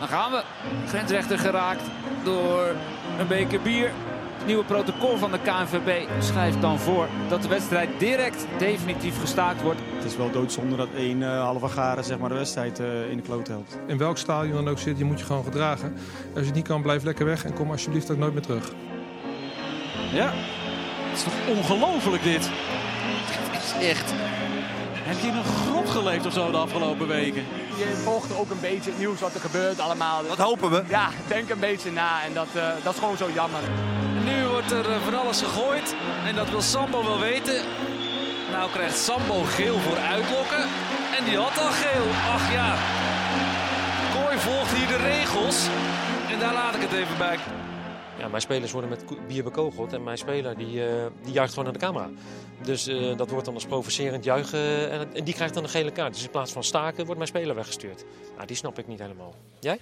Dan gaan we. Grensrechter geraakt door een beker bier. Het nieuwe protocol van de KNVB schrijft dan voor dat de wedstrijd direct definitief gestaakt wordt. Het is wel doodzonde dat één uh, halve garen zeg maar, de wedstrijd uh, in de kloot helpt. In welk stadion dan ook zit, je moet je gewoon gedragen. Als je het niet kan, blijf lekker weg en kom alsjeblieft ook nooit meer terug. Ja, het is toch ongelooflijk dit. Dit is echt... Heb je in een grot geleefd of zo de afgelopen weken? Je volgt ook een beetje het nieuws wat er gebeurt allemaal. Dat hopen we. Ja, denk een beetje na en dat, uh, dat is gewoon zo jammer. Nu wordt er van alles gegooid en dat wil Sambo wel weten. Nou krijgt Sambo geel voor uitlokken. En die had al geel. Ach ja. Kooi volgt hier de regels. En daar laat ik het even bij. Ja, mijn spelers worden met bier bekogeld. En mijn speler die, uh, die juicht gewoon naar de camera. Dus uh, dat wordt dan als provocerend juichen. En, en, die krijgt dan een gele kaart. Dus in plaats van staken wordt mijn speler weggestuurd. Nou, die snap ik niet helemaal. Jij?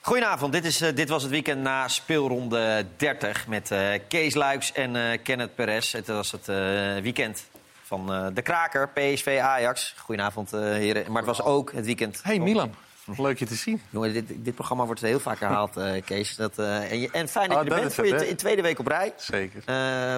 Goedenavond, dit, is, uh, dit was het weekend na speelronde 30 met uh, Kees Luiks en uh, Kenneth Perez. Het was het weekend van de kraker, PSV Ajax. Goedenavond heren, maar het was ook het weekend... Hey Milan, leuk je te zien. Jongen, dit, dit programma wordt heel vaak herhaald, Kees. Dat, en, je, en, fijn dat oh, je er bent voor je in tweede week op rij. Zeker.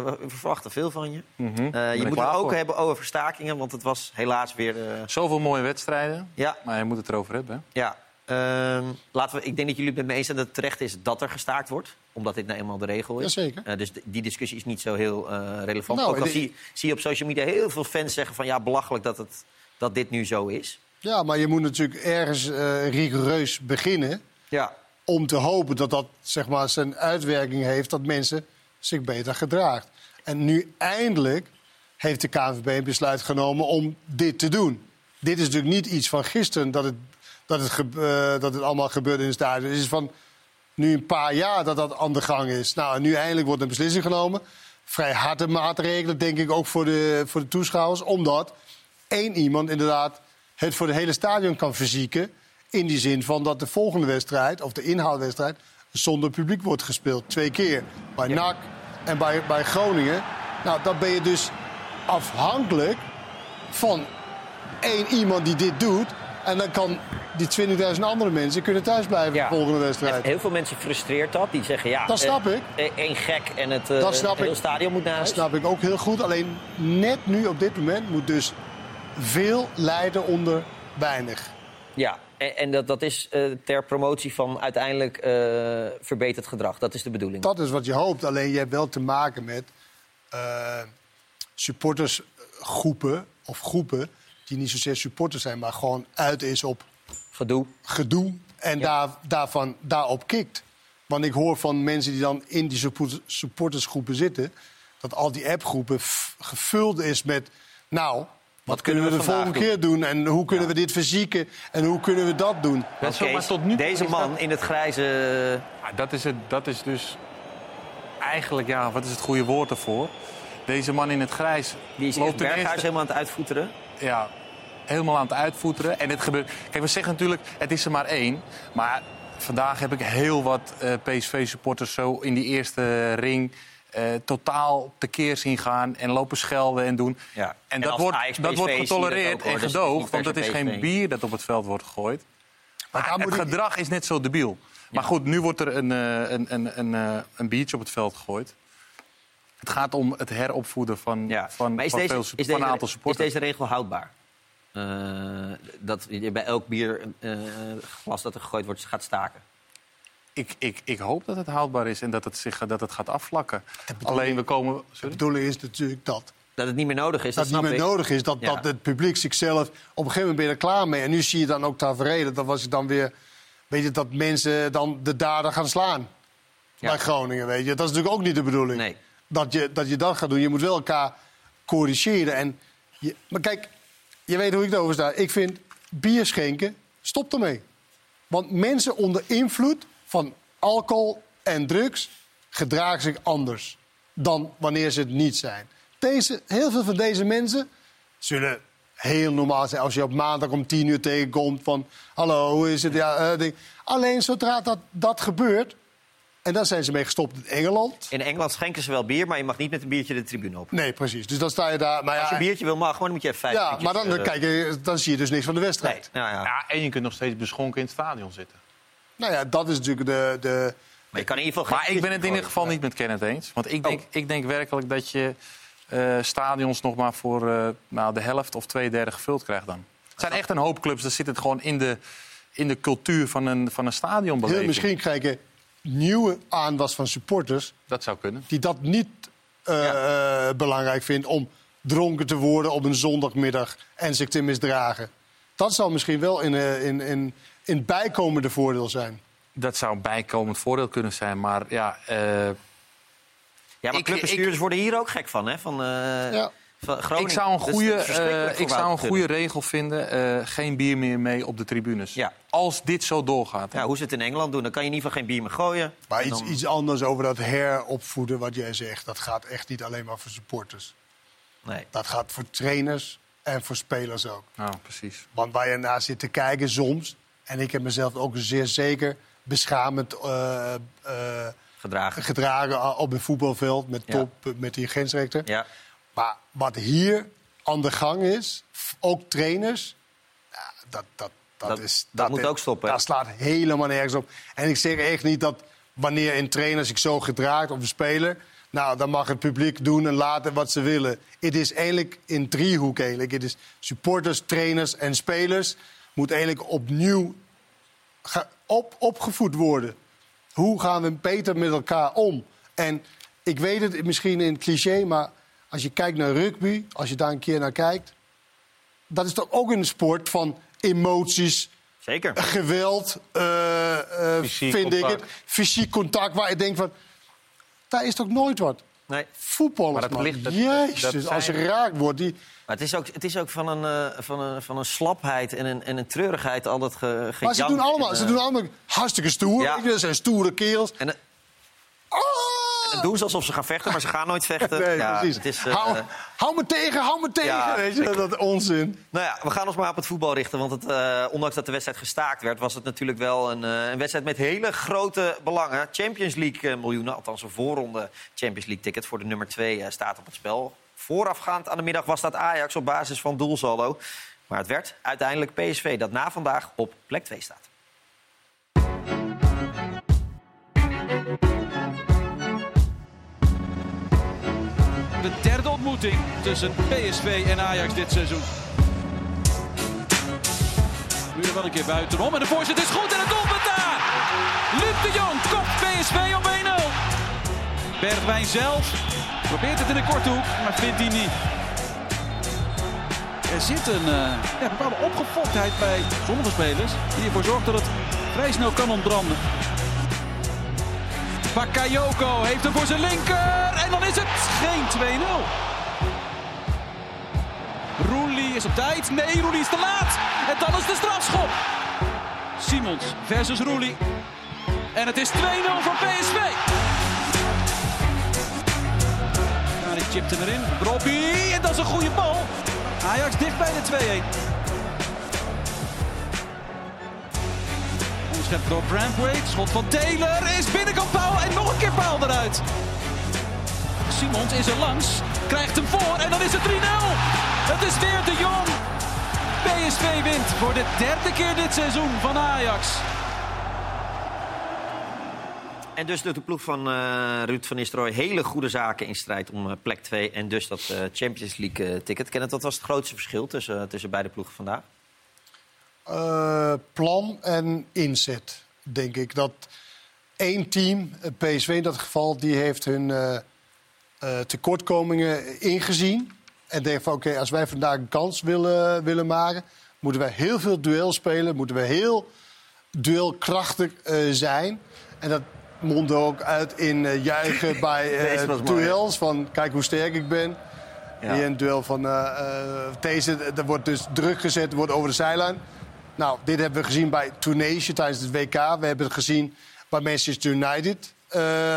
we verwachten veel van je. Mm -hmm. je moet het ook voor. hebben over verstakingen, want het was helaas weer... Zoveel mooie wedstrijden, ja. maar je moet het erover hebben. Hè? Ja, Uh, laten we, ik denk dat jullie het met me eens zijn dat het terecht is dat er gestaakt wordt. Omdat dit nou eenmaal de regel is. Jazeker. Uh, dus die discussie is niet zo heel uh, relevant. Nou, Ook al zie, zie je op social media heel veel fans zeggen van... ja, belachelijk dat, het, dat dit nu zo is. Ja, maar je moet natuurlijk ergens rigoureus beginnen... Ja. om te hopen dat dat zeg maar, zijn uitwerking heeft... dat mensen zich beter gedraagt. En nu eindelijk heeft de KNVB een besluit genomen om dit te doen. Dit is natuurlijk niet iets van gisteren dat het dat het, uh, dat het allemaal gebeurt in het stadion. Het is van nu een paar jaar dat dat aan de gang is. Nou, en nu eindelijk wordt een beslissing genomen. Vrij harde maatregelen, denk ik, ook voor de, voor de toeschouwers. Omdat één iemand inderdaad het voor het hele stadion kan verzieken. In die zin van dat de volgende wedstrijd, of de inhaalwedstrijd... zonder publiek wordt gespeeld. Twee keer. Bij ja. NAC en bij, bij Groningen. Nou, dan ben je dus afhankelijk van één iemand die dit doet... En dan kan die 20.000 andere mensen kunnen thuisblijven ja. de volgende wedstrijd. Heel veel mensen frustreert dat. Die zeggen ja, dat snap uh, ik. Eén gek en het, uh, dat snap het stadion moet naar huis. Dat snap ik ook heel goed. Alleen net nu op dit moment moet dus veel lijden onder weinig. Ja, en, en dat, dat is uh, ter promotie van uiteindelijk verbeterd gedrag. Dat is de bedoeling. Dat is wat je hoopt. Alleen je hebt wel te maken met supportersgroepen of groepen die niet zozeer supporters zijn, maar gewoon uit is op gedoe. gedoe en ja. daar, daarvan, daarop kikt. Want ik hoor van mensen die dan in die supportersgroepen zitten... dat al die appgroepen gevuld is met... nou, wat, kunnen we de volgende keer doen? En hoe kunnen ja. we dit verzieken? En hoe kunnen we dat doen? Dat okay, maar tot nu deze man dat... in het grijze... Ja, dat, is het, dat is dus eigenlijk, ja, wat is het goede woord ervoor? Deze man in het grijs... Die is in het berghuis helemaal aan het uitvoeteren? Ja, helemaal aan het uitvoeteren. En het gebeurt. Kijk, we zeggen natuurlijk, het is er maar één. Maar vandaag heb ik heel wat uh, PSV-supporters zo in die eerste ring. Uh, totaal tekeer zien gaan en lopen schelden en doen. Ja. En, en dat, wordt, dat wordt getolereerd ook, en gedoogd, want het is geen bier dat op het veld wordt gegooid. Maar, maar het gedrag is net zo debiel. Maar goed, nu wordt er een, een, een, een, een biertje op het veld gegooid. Het gaat om het heropvoeden van, ja. van, maar is van, deze, veel, is van deze, een aantal supporters. Is deze regel houdbaar? Uh, dat je bij elk bierglas uh, dat er gegooid wordt gaat staken? Ik, ik, ik hoop dat het houdbaar is en dat het, zich, dat het gaat afvlakken. Alleen we komen... Sorry? De bedoeling is natuurlijk dat... Dat het niet meer nodig is, dat, dat het niet meer ik. nodig is, dat, ja. dat het publiek zichzelf... Op een gegeven moment ben je er klaar mee. En nu zie je dan ook tafereelen. Dat was het dan weer... Weet je, dat mensen dan de dader gaan slaan. Ja. Bij Groningen, weet je. Dat is natuurlijk ook niet de bedoeling. Nee. Dat, je, dat je dat gaat doen. Je moet wel elkaar corrigeren. En je, maar kijk, je weet hoe ik erover sta. Ik vind bier schenken, stop ermee. Want mensen onder invloed van alcohol en drugs gedragen zich anders dan wanneer ze het niet zijn. Deze, heel veel van deze mensen zullen heel normaal zijn als je op maandag om tien uur tegenkomt van... hallo, hoe is het? Ja, uh, Alleen zodra dat, dat gebeurt, en daar zijn ze mee gestopt in Engeland. In Engeland schenken ze wel bier, maar je mag niet met een biertje de tribune op. Nee, precies. Dus dan sta je daar. Maar ja, Als je een biertje wil, mag, maar dan moet je even vijf Ja, maar dan, dan, kijk je, dan zie je dus niks van de wedstrijd. Nee. Nou, ja. ja, en je kunt nog steeds beschonken in het stadion zitten. Nou ja, dat is natuurlijk de... de maar je kan in ieder geval maar ik ben het in ieder geval niet met Kenneth eens. Want ik denk, oh. ik denk werkelijk dat je uh, stadions nog maar voor uh, nou, de helft of twee derde gevuld krijgt dan. Het zijn echt een hoop clubs. Dat zit het gewoon in de, in de cultuur van een, van een stadionbeleving. Heel misschien krijgen nieuwe aanwas van supporters... Dat zou kunnen. Die dat niet uh, belangrijk vindt om dronken te worden op een zondagmiddag en zich te misdragen. Dat zou misschien wel in, in, in, in bijkomende voordeel zijn. Dat zou een bijkomend voordeel kunnen zijn, maar ja... Ja, maar clubbestuurders worden hier ook gek van, hè? Van, uh, ja. van ik zou een goede, uh, ik zou een goede regel vinden. Uh, geen bier meer mee op de tribunes. Ja. Als dit zo doorgaat. Ja, hoe ze het in Engeland doen, dan kan je in ieder geval geen bier meer gooien. Maar iets, iets anders over dat heropvoeden wat jij zegt. Dat gaat echt niet alleen maar voor supporters. Nee. Dat gaat voor trainers en voor spelers ook. Nou, precies. Want waar je naar zit te kijken soms... en ik heb mezelf ook zeer zeker beschamend gedragen. gedragen op een voetbalveld met top, met die grensrechter. Ja. Maar wat hier aan de gang is, ook trainers, dat, dat, dat, is, dat, moet ook stoppen. Dat slaat helemaal nergens op. En ik zeg echt niet dat wanneer een trainer zich zo gedraagt of een speler... Nou, dan mag het publiek doen en laten wat ze willen. Het is eigenlijk in driehoek eigenlijk. Het is supporters, trainers en spelers... moet eigenlijk opnieuw op, opgevoed worden. Hoe gaan we beter met elkaar om? En ik weet het misschien in cliché, maar als je kijkt naar rugby, als je daar een keer naar kijkt, dat is toch ook een sport van emoties. Zeker. Geweld, uh, uh, vind ik het. Fysiek contact, waar je denkt van. Daar is toch nooit wat. Nee. Voetballers, maar dat ligt, Jezus, als je geraakt wordt. Die... Maar het is ook, het is ook van, een, uh, van, een, van een slapheid en een, en een treurigheid altijd ge, Maar ze doen allemaal, ze doen allemaal hartstikke stoer. Ja. Ze zijn stoere kerels. En, oh! En doen ze alsof ze gaan vechten, maar ze gaan nooit vechten. nee, ja, precies. Het is, uh, hou, hou, me tegen, hou me tegen. Ja, weet je, dat onzin. Nou ja, we gaan ons maar op het voetbal richten. Want het, uh, ondanks dat de wedstrijd gestaakt werd... was het natuurlijk wel een, een wedstrijd met hele grote belangen. Champions League miljoenen, althans een voorronde Champions League ticket... voor de nummer 2 staat op het spel. Voorafgaand aan de middag was dat Ajax op basis van doelsaldo. Maar het werd uiteindelijk PSV dat na vandaag op plek 2 staat. De derde ontmoeting tussen PSV en Ajax dit seizoen. Nu er wel een keer buitenom en de voorzet is goed en het doelpunt daar! Luc de Jong PSV op 1-0. Bergwijn zelf Probeert het in de korte hoek, maar vindt hij niet. Er zit een uh, ja, bepaalde opgefoktheid bij sommige spelers... die ervoor zorgt dat het vrij snel kan ontbranden. Bakayoko heeft hem voor zijn linker en dan is het geen 2-0. Roelie is op tijd. Nee, Roelie is te laat. En dan is de strafschop. Simons versus Roelie. En het is 2-0 voor PSV. Die chipt hem erin. Robbie. En dat is een goede bal. Ajax dicht bij de 2-1. Onderschept door Brandweight. Schot van Taylor is binnenkant paal. En nog een keer paal eruit. Simons is er langs. Krijgt hem voor. En dan is het 3-0. Het is weer de Jong. PSV wint voor de derde keer dit seizoen van Ajax. En dus doet de ploeg van uh, Ruud van Nistelrooy hele goede zaken in strijd om uh, plek 2 en dus dat uh, Champions League ticket. Kenneth, wat was het grootste verschil tussen, tussen beide ploegen vandaag? Plan en inzet, denk ik. Dat één team, PSV in dat geval, die heeft hun tekortkomingen ingezien. En denkt van oké, als wij vandaag een kans willen, willen maken, moeten wij heel veel duel spelen, moeten we heel duelkrachtig zijn. En dat mondde ook uit in juichen bij duels. Van kijk hoe sterk ik ben. Ja. Hier een duel van uh, deze, er wordt dus druk gezet, wordt over de zijlijn. Nou, dit hebben we gezien bij Tunesië tijdens het WK. We hebben het gezien bij Manchester United.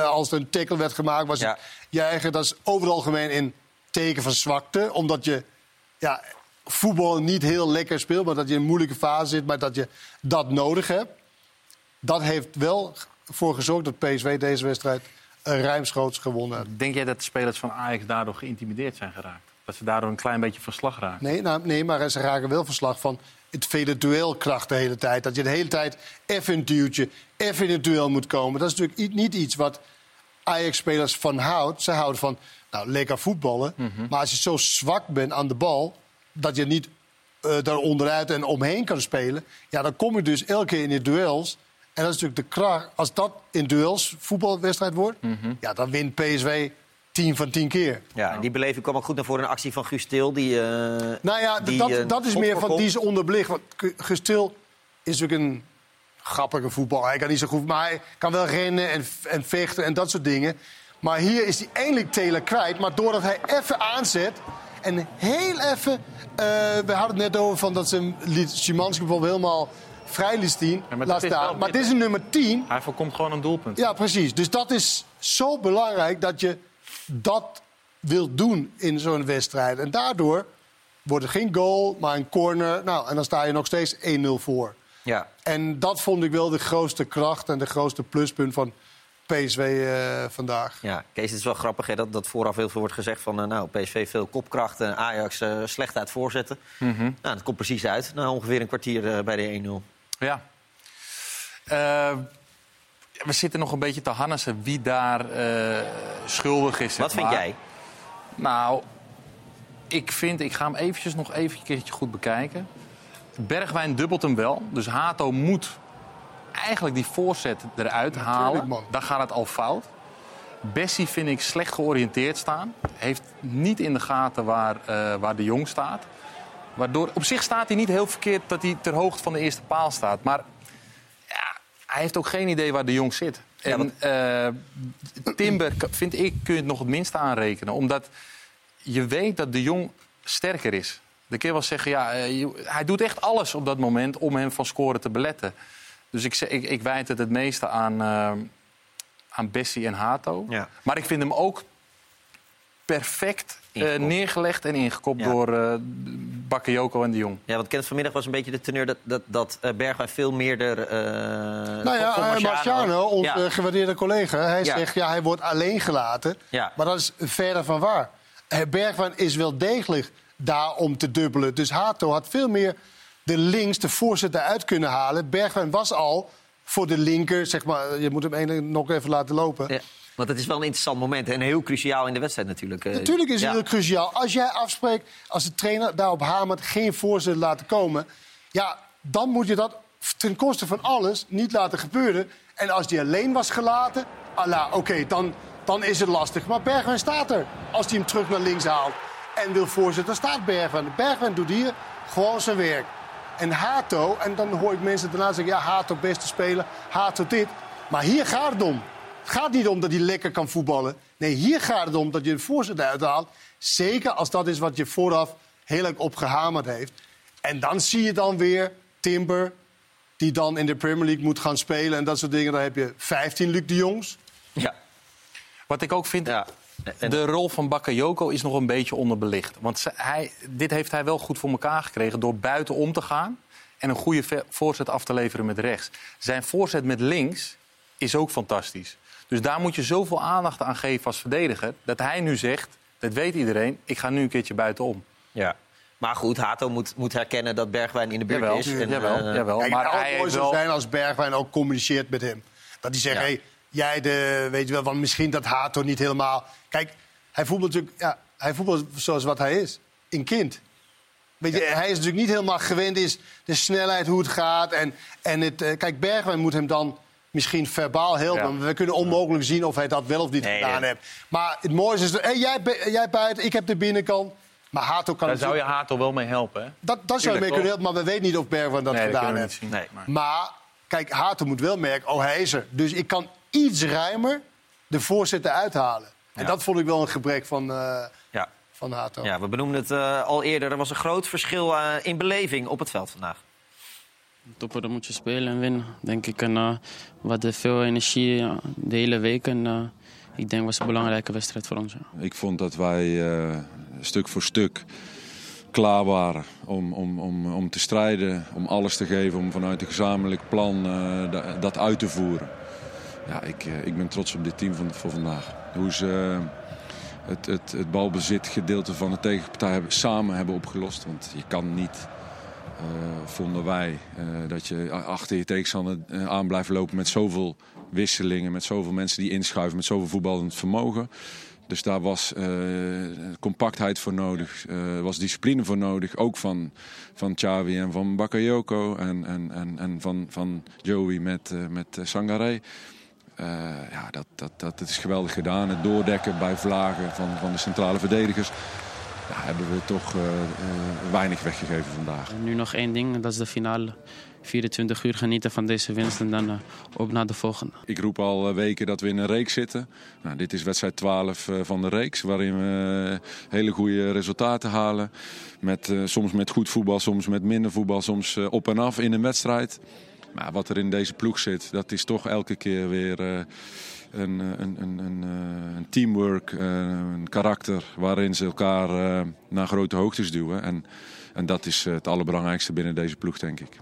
als er een tackle werd gemaakt, was ja. het juichen. Dat is overal gemeen in teken van zwakte. Omdat je ja, voetbal niet heel lekker speelt, maar dat je in een moeilijke fase zit, maar dat je dat nodig hebt. Dat heeft wel voor gezorgd dat PSV deze wedstrijd ruimschoots gewonnen heeft. Denk jij dat de spelers van Ajax daardoor geïntimideerd zijn geraakt? Dat ze daardoor een klein beetje verslag raken? Nee, nou, nee maar ze raken wel verslag van... het vele duelkracht de hele tijd. Dat je de hele tijd even een duwtje, even in het duel moet komen. Dat is natuurlijk niet iets wat Ajax-spelers van houdt. Ze houden van nou, lekker voetballen. Mhm. Maar als je zo zwak bent aan de bal, dat je niet uh, daar onderuit en omheen kan spelen... ja, dan kom je dus elke keer in de duels... En dat is natuurlijk de kracht. Als dat in duels voetbalwedstrijd wordt, Mhm. ja, dan wint PSV 10 van 10 keer. Ja, en die beleving kwam ook goed naar voren in actie van Guus Til. Die, eh, Nou ja, die, dat, eh, dat is meer van die is onderbelicht. Want Gu- Gestil is natuurlijk een grappige voetbal. Hij kan niet zo goed, maar hij kan wel rennen en, en vechten en dat soort dingen. Maar hier is hij eindelijk Taylor kwijt. Maar doordat hij even aanzet en heel even... eh, we hadden het net over van dat ze liet Szymanski bijvoorbeeld helemaal vrij liet zien. Ja, maar laat staan. maar dit is een nummer 10. Hij voorkomt gewoon een doelpunt. Ja, precies. Dus dat is zo belangrijk dat je dat wilt doen in zo'n wedstrijd. En daardoor wordt het geen goal, maar een corner. Nou, en dan sta je nog steeds 1-0 voor. Ja. En dat vond ik wel de grootste kracht en de grootste pluspunt van PSV eh, vandaag. Ja, Kees, het is wel grappig hè, dat, dat vooraf heel veel wordt gezegd van... eh, nou, PSV veel kopkracht en Ajax eh, slecht uit voorzetten. Mhm. Nou, dat komt precies uit. Na ongeveer een kwartier bij de 1-0. Ja. We zitten nog een beetje te hannissen wie daar eh, schuldig is. Wat vind maar. jij? Nou, ik vind, ik ga hem eventjes nog even een keertje goed bekijken. Bergwijn dubbelt hem wel. Dus Hato moet eigenlijk die voorzet eruit halen. man. Dan gaat het al fout. Bessie vind ik slecht georiënteerd staan. Heeft niet in de gaten waar, eh, waar de Jong staat. Waardoor, op zich staat hij niet heel verkeerd dat hij ter hoogte van de eerste paal staat. Maar hij heeft ook geen idee waar de Jong zit. En eh, Timber vind ik kun je het nog het minste aanrekenen. Omdat je weet dat de Jong sterker is. De keer wel zeggen, ja, eh, hij doet echt alles op dat moment om hem van scoren te beletten. Dus ik, ik, ik wijd het het meeste aan, eh, aan Bessie en Hato. Ja. Maar ik vind hem ook perfect eh, neergelegd en ingekopt Ja. door eh Bakayoko en de Jong. Ja, want Kenneth vanmiddag was een beetje de teneur dat, dat, dat eh, Bergwijn veel meer er... eh Nou ja, Marciano, onze Ja. gewaardeerde collega, hij Ja. zegt ja, hij wordt alleen gelaten. Ja. Maar dat is verder van waar. Bergwijn is wel degelijk daar om te dubbelen. Dus Hato had veel meer de links, de voorzet eruit kunnen halen. Bergwijn was al voor de linker, zeg maar, je moet hem nog even laten lopen. Want het is wel een interessant moment en heel cruciaal in de wedstrijd natuurlijk. eh. Natuurlijk is het Ja. heel cruciaal. Als jij afspreekt, als de trainer daarop hamert, geen voorzet laten komen... ja, dan moet je dat ten koste van alles niet laten gebeuren. En als die alleen was gelaten, ala, oké, dan, dan is het lastig. Maar Bergwijn staat er. Als hij hem terug naar links haalt en wil voorzetten, dan staat Bergwijn. Bergwijn doet hier gewoon zijn werk. En Hato, en dan hoor ik mensen daarna zeggen... ja, Hato beste speler, Hato dit. Maar hier gaat het om. Het gaat niet om dat hij lekker kan voetballen. Nee, hier gaat het om dat je een voorzet uithaalt. Zeker als dat is wat je vooraf heel erg op gehamerd heeft. En dan zie je dan weer Timber, die dan in de Premier League moet gaan spelen... en dat soort dingen. Dan heb je 15 Luc de Jongs. Ja. Wat ik ook vind, Ja. En- de rol van Bakayoko is nog een beetje onderbelicht. Want ze- hij, dit heeft hij wel goed voor elkaar gekregen door buiten om te gaan... en een goede voorzet af te leveren met rechts. Zijn voorzet met links is ook fantastisch. Dus daar moet je zoveel aandacht aan geven als verdediger... dat hij nu zegt, dat weet iedereen, ik ga nu een keertje buitenom. Ja. Maar goed, Hato moet, moet herkennen dat Bergwijn in de buurt Jawel, is. En, jawel, eh, jawel. Kijk, maar het hij zou mooi zou wel... zijn als Bergwijn ook communiceert met hem. Dat hij zegt, Ja. hey, jij de, weet je wel, want misschien dat Hato niet helemaal... Kijk, hij voetbalt natuurlijk, ja, hij voetbalt zoals wat hij is. Een kind. Weet je, hij is natuurlijk niet helemaal gewend is de snelheid, hoe het gaat. En, en het, eh, kijk, Bergwijn moet hem dan misschien verbaal helpen. Ja. maar We kunnen onmogelijk zien of hij dat wel of niet Nee, gedaan nee. heeft. Maar het mooiste is, dat, hey, jij, jij buiten, ik heb de binnenkant. Maar Hato kan Daar zou je Hato wel mee helpen, hè? dat, dat zou je mee kunnen helpen, maar we weten niet of Bergwijn dat nee, gedaan heeft. Nee. Maar- Maar kijk, Hato moet wel merken, oh hij is er. Dus ik kan iets ruimer de voorzetten uithalen. En Ja. dat vond ik wel een gebrek van, eh ja. van Hato. ja, we benoemden het eh, al eerder. Er was een groot verschil eh, in beleving op het veld vandaag. Toppen, dan moet je spelen en winnen, denk ik. En, eh, we veel energie eh, de hele week. En eh, ik denk was een belangrijke wedstrijd voor ons. Ik vond dat wij stuk voor stuk klaar waren om, om, om, om te strijden, om alles te geven, om vanuit een gezamenlijk plan da- dat uit te voeren. Ja, ik, ik ben trots op dit team van, voor vandaag. Hoe ze het, het, het balbezit gedeelte van de tegenpartij hebben, samen hebben opgelost. Want je kan niet vonden wij dat je achter je tegenstander aan blijft lopen met zoveel wisselingen, met zoveel mensen die inschuiven, met zoveel voetballend vermogen. Dus daar was compactheid voor nodig, uh, was discipline voor nodig. Ook van, van Xavi en van Bakayoko en, en, en, en van, van Joey met, met Sangaré. ja, dat, dat, dat, dat is geweldig gedaan. Het doordekken bij vlagen van, van de centrale verdedigers. Ja, hebben we toch weinig weggegeven vandaag. Nu nog één ding, dat is de finale. 24 uur genieten van deze winst en dan uh, op naar de volgende. Ik roep al eh, weken dat we in een reeks zitten. Nou, dit is wedstrijd 12 uh, van de reeks, waarin we hele goede resultaten halen. Met, soms met goed voetbal, soms met minder voetbal, soms op en af in een wedstrijd. Maar wat er in deze ploeg zit, dat is toch elke keer weer een, een, een, een, een teamwork, een karakter waarin ze elkaar naar grote hoogtes duwen. En, en dat is het allerbelangrijkste binnen deze ploeg, denk ik.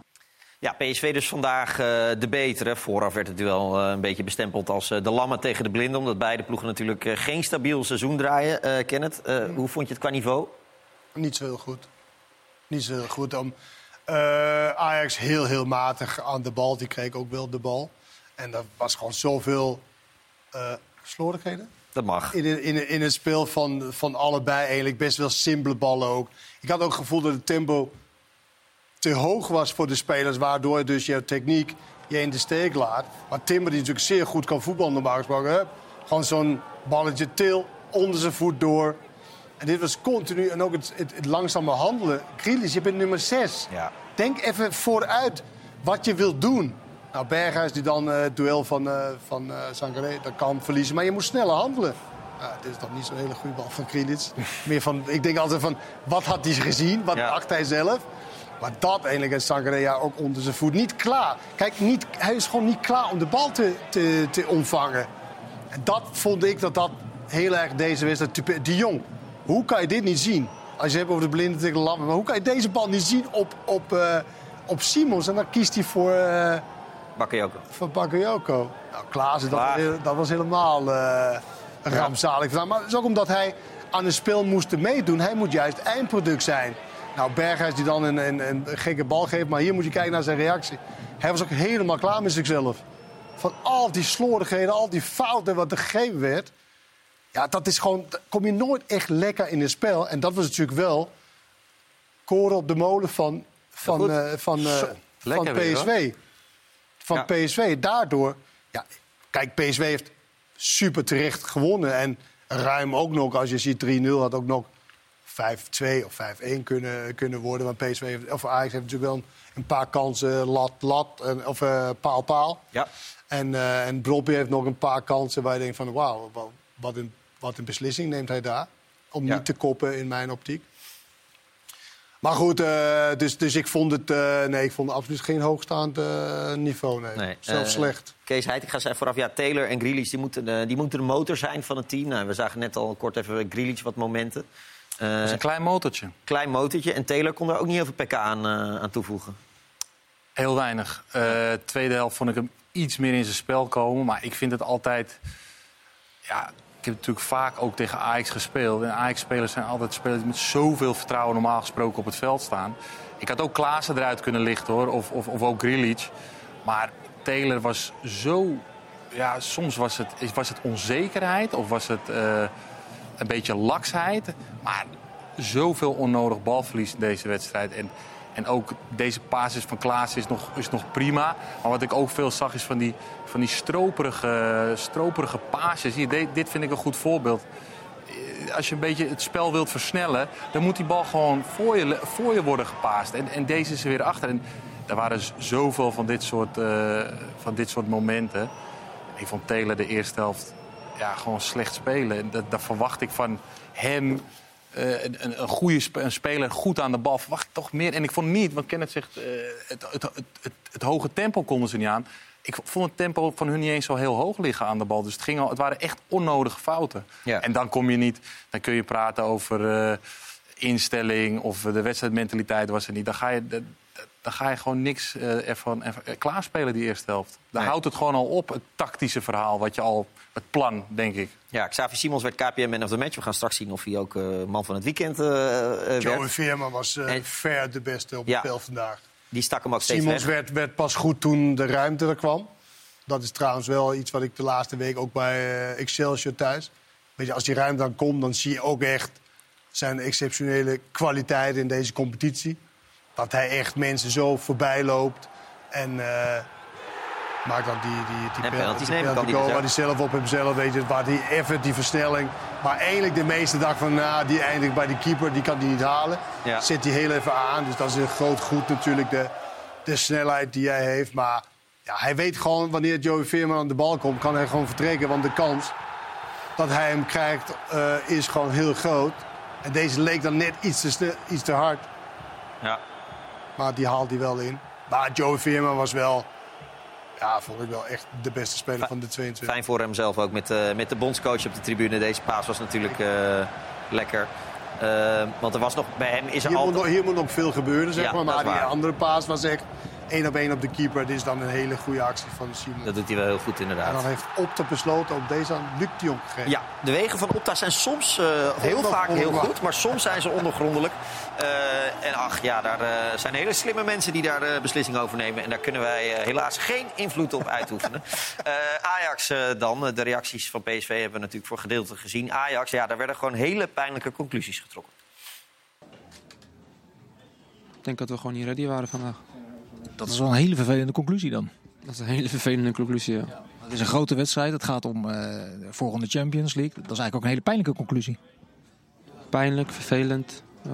Ja, PSV dus vandaag uh, de betere. Vooraf werd het duel uh, een beetje bestempeld als uh, de lammen tegen de blinden. Omdat beide ploegen natuurlijk geen stabiel seizoen draaien. Kenneth, hoe vond je het qua niveau? Niet zo heel goed. Niet zo heel goed. Om, Ajax heel, heel matig aan de bal. Die kreeg ook wel de bal. En dat was gewoon zoveel slordigheden. Dat mag. In, in, in het spel van, van allebei eigenlijk. Best wel simpele ballen ook. Ik had ook het gevoel dat het tempo te hoog was voor de spelers, waardoor dus je techniek je in de steek laat. Maar Timber, die natuurlijk zeer goed kan voetballen normaal gesproken, hè? gewoon zo'n balletje til onder zijn voet door. En dit was continu, en ook het, het, het langzame handelen. Grealish, je bent nummer 6. Ja. Denk even vooruit wat je wilt doen. Nou, Berghuis die dan uh, het duel van, uh, van uh, Sangaré, dat kan verliezen. Maar je moet sneller handelen. Dit is toch niet zo'n hele goede bal van Grealish. Meer van, ik denk altijd van, wat had hij gezien? Wat ja. dacht hij zelf? Maar dat eigenlijk is Sangarea ook onder zijn voet. Niet klaar. Kijk, niet, hij is gewoon niet klaar om de bal te, te, te ontvangen. En dat vond ik dat dat heel erg deze wedstrijd... De Jong, hoe kan je dit niet zien? Als je hebt over de blinde tegen de lampen. Maar hoe kan je deze bal niet zien op, op, uh, op Simons? En dan kiest hij voor... Uh, Bakayoko. Voor Bakayoko. Nou, Klaassen, dat, dat, was helemaal uh, rampzalig. Ja. Maar het is ook omdat hij aan een spel moest meedoen. Hij moet juist eindproduct zijn. Nou, Berghuis die dan een, een, een, gekke bal geeft. Maar hier moet je kijken naar zijn reactie. Hij was ook helemaal klaar met zichzelf. Van al die slordigheden, al die fouten wat er gegeven werd. Ja, dat is gewoon... kom je nooit echt lekker in het spel. En dat was natuurlijk wel... koren op de molen van, van, uh, van, uh, van PSV. Weer, van ja. PSV. Daardoor... Ja, kijk, PSV heeft super terecht gewonnen. En ruim ook nog, als je ziet 3-0, had ook nog 5-2 of 5-1 kunnen, kunnen worden. Want PSV heeft, of Ajax heeft natuurlijk wel een, een paar kansen, lat, lat, en, of uh, paal, paal. Ja. En, uh, en Brobby heeft nog een paar kansen waar je denkt van wauw, wat een, wat een beslissing neemt hij daar. Om ja. niet te koppen in mijn optiek. Maar goed, uh, dus, dus ik vond het uh, nee, ik vond het absoluut geen hoogstaand uh, niveau. Nee. nee. Zelfs slecht. Kees Heid, ik ga zeggen vooraf, ja, Taylor en Grealish die moeten, die moeten de motor zijn van het team. Nou, we zagen net al kort even Grealish wat momenten. Uh, dat is een klein motortje. Klein motortje. En Taylor kon er ook niet heel veel pk aan, uh, aan toevoegen. Heel weinig. Uh, tweede helft vond ik hem iets meer in zijn spel komen. Maar ik vind het altijd... Ja, ik heb natuurlijk vaak ook tegen Ajax gespeeld. En Ajax-spelers zijn altijd spelers die met zoveel vertrouwen normaal gesproken op het veld staan. Ik had ook Klaassen eruit kunnen lichten hoor. Of, of, of ook Grilic. Maar Taylor was zo... Ja, soms was het, was het onzekerheid of was het een beetje laksheid. Maar zoveel onnodig balverlies in deze wedstrijd. En, en ook deze basis van Klaas is nog, is nog prima. Maar wat ik ook veel zag is van die, van die stroperige, stroperige pases. Hier, dit vind ik een goed voorbeeld. Eh, als je een beetje het spel wilt versnellen... dan moet die bal gewoon voor je, voor je worden gepaast. En, en deze is er weer achter. En er waren zoveel van dit soort, uh, van dit soort momenten. Ik vond Taylor de eerste helft ja, gewoon slecht spelen. En dat, dat verwacht ik van hem. Uh, een, een goede sp een speler goed aan de bal verwacht ik toch meer. En ik vond niet, want Kenneth zegt, uh, het, het, het, het, hoge tempo konden ze niet aan. Ik vond het tempo van hun niet eens zo heel hoog liggen aan de bal. Dus het, ging al, het waren echt onnodige fouten. Ja. En dan kom je niet, dan kun je praten over uh, instelling of de wedstrijdmentaliteit was er niet. Dan ga je, dan ga je gewoon niks ervan, ervan klaarspelen die eerste helft. Dan houdt het gewoon al op, het tactische verhaal, wat je al, het plan, denk ik. Ja, Xavi Simons werd KPM Man of the Match. We gaan straks zien of hij ook uh, man van het weekend uh, werd. Joey Veerman was en... ver de beste op het veld vandaag. Die stak hem ook steeds Simons werd, werd, pas goed toen de ruimte er kwam. Dat is trouwens wel iets wat ik de laatste week ook bij Excelsior thuis... Weet je, als die ruimte dan komt, dan zie je ook echt zijn exceptionele kwaliteiten in deze competitie. Dat hij echt mensen zo voorbij loopt. En uh, maakt dan die, die, die, penalty, die penalty goal waar hij zelf op hemzelf, weet je, waar hij even die versnelling... Maar eigenlijk de meeste dag van, nou, die eindigt bij die keeper, die kan die niet halen. Ja. Zet hij heel even aan, dus dat is een groot goed natuurlijk, de, de snelheid die hij heeft. Maar ja, hij weet gewoon, wanneer Joey Veerman aan de bal komt, kan hij gewoon vertrekken. Want de kans dat hij hem krijgt uh, is gewoon heel groot. En deze leek dan net iets te, iets te hard. Ja. Maar die haalt hij wel in. Maar Joey Veerman was wel... Ja, vond ik wel echt de beste speler van de 22. Fijn voor hem zelf ook met, uh, met de bondscoach op de tribune. Deze paas was natuurlijk uh, lekker. Uh, want er was nog bij hem is er hier, altijd... moet nog, hier moet nog veel gebeuren, zeg ja, maar. Maar die andere paas was echt één op één op de keeper. Dit is dan een hele goede actie van Simon. Dat doet hij wel heel goed inderdaad. En dan heeft Opta besloten op deze aan Luc de Jong gegeven. Ja, de wegen van Opta zijn soms uh, heel vaak heel goed, maar soms zijn ze ondergrondelijk. Uh, en ach ja, daar uh, zijn hele slimme mensen die daar de beslissing over nemen. En daar kunnen wij helaas geen invloed op uitoefenen. Ajax dan, de reacties van PSV hebben we natuurlijk voor gedeelte gezien. Ajax, ja, daar werden gewoon hele pijnlijke conclusies getrokken. Ik denk dat we gewoon niet ready waren vandaag. Dat is wel een hele vervelende conclusie dan. Dat is een hele vervelende conclusie, ja. Het is een grote wedstrijd. Het gaat om uh, de volgende Champions League. Dat is eigenlijk ook een hele pijnlijke conclusie. Pijnlijk, vervelend. Uh,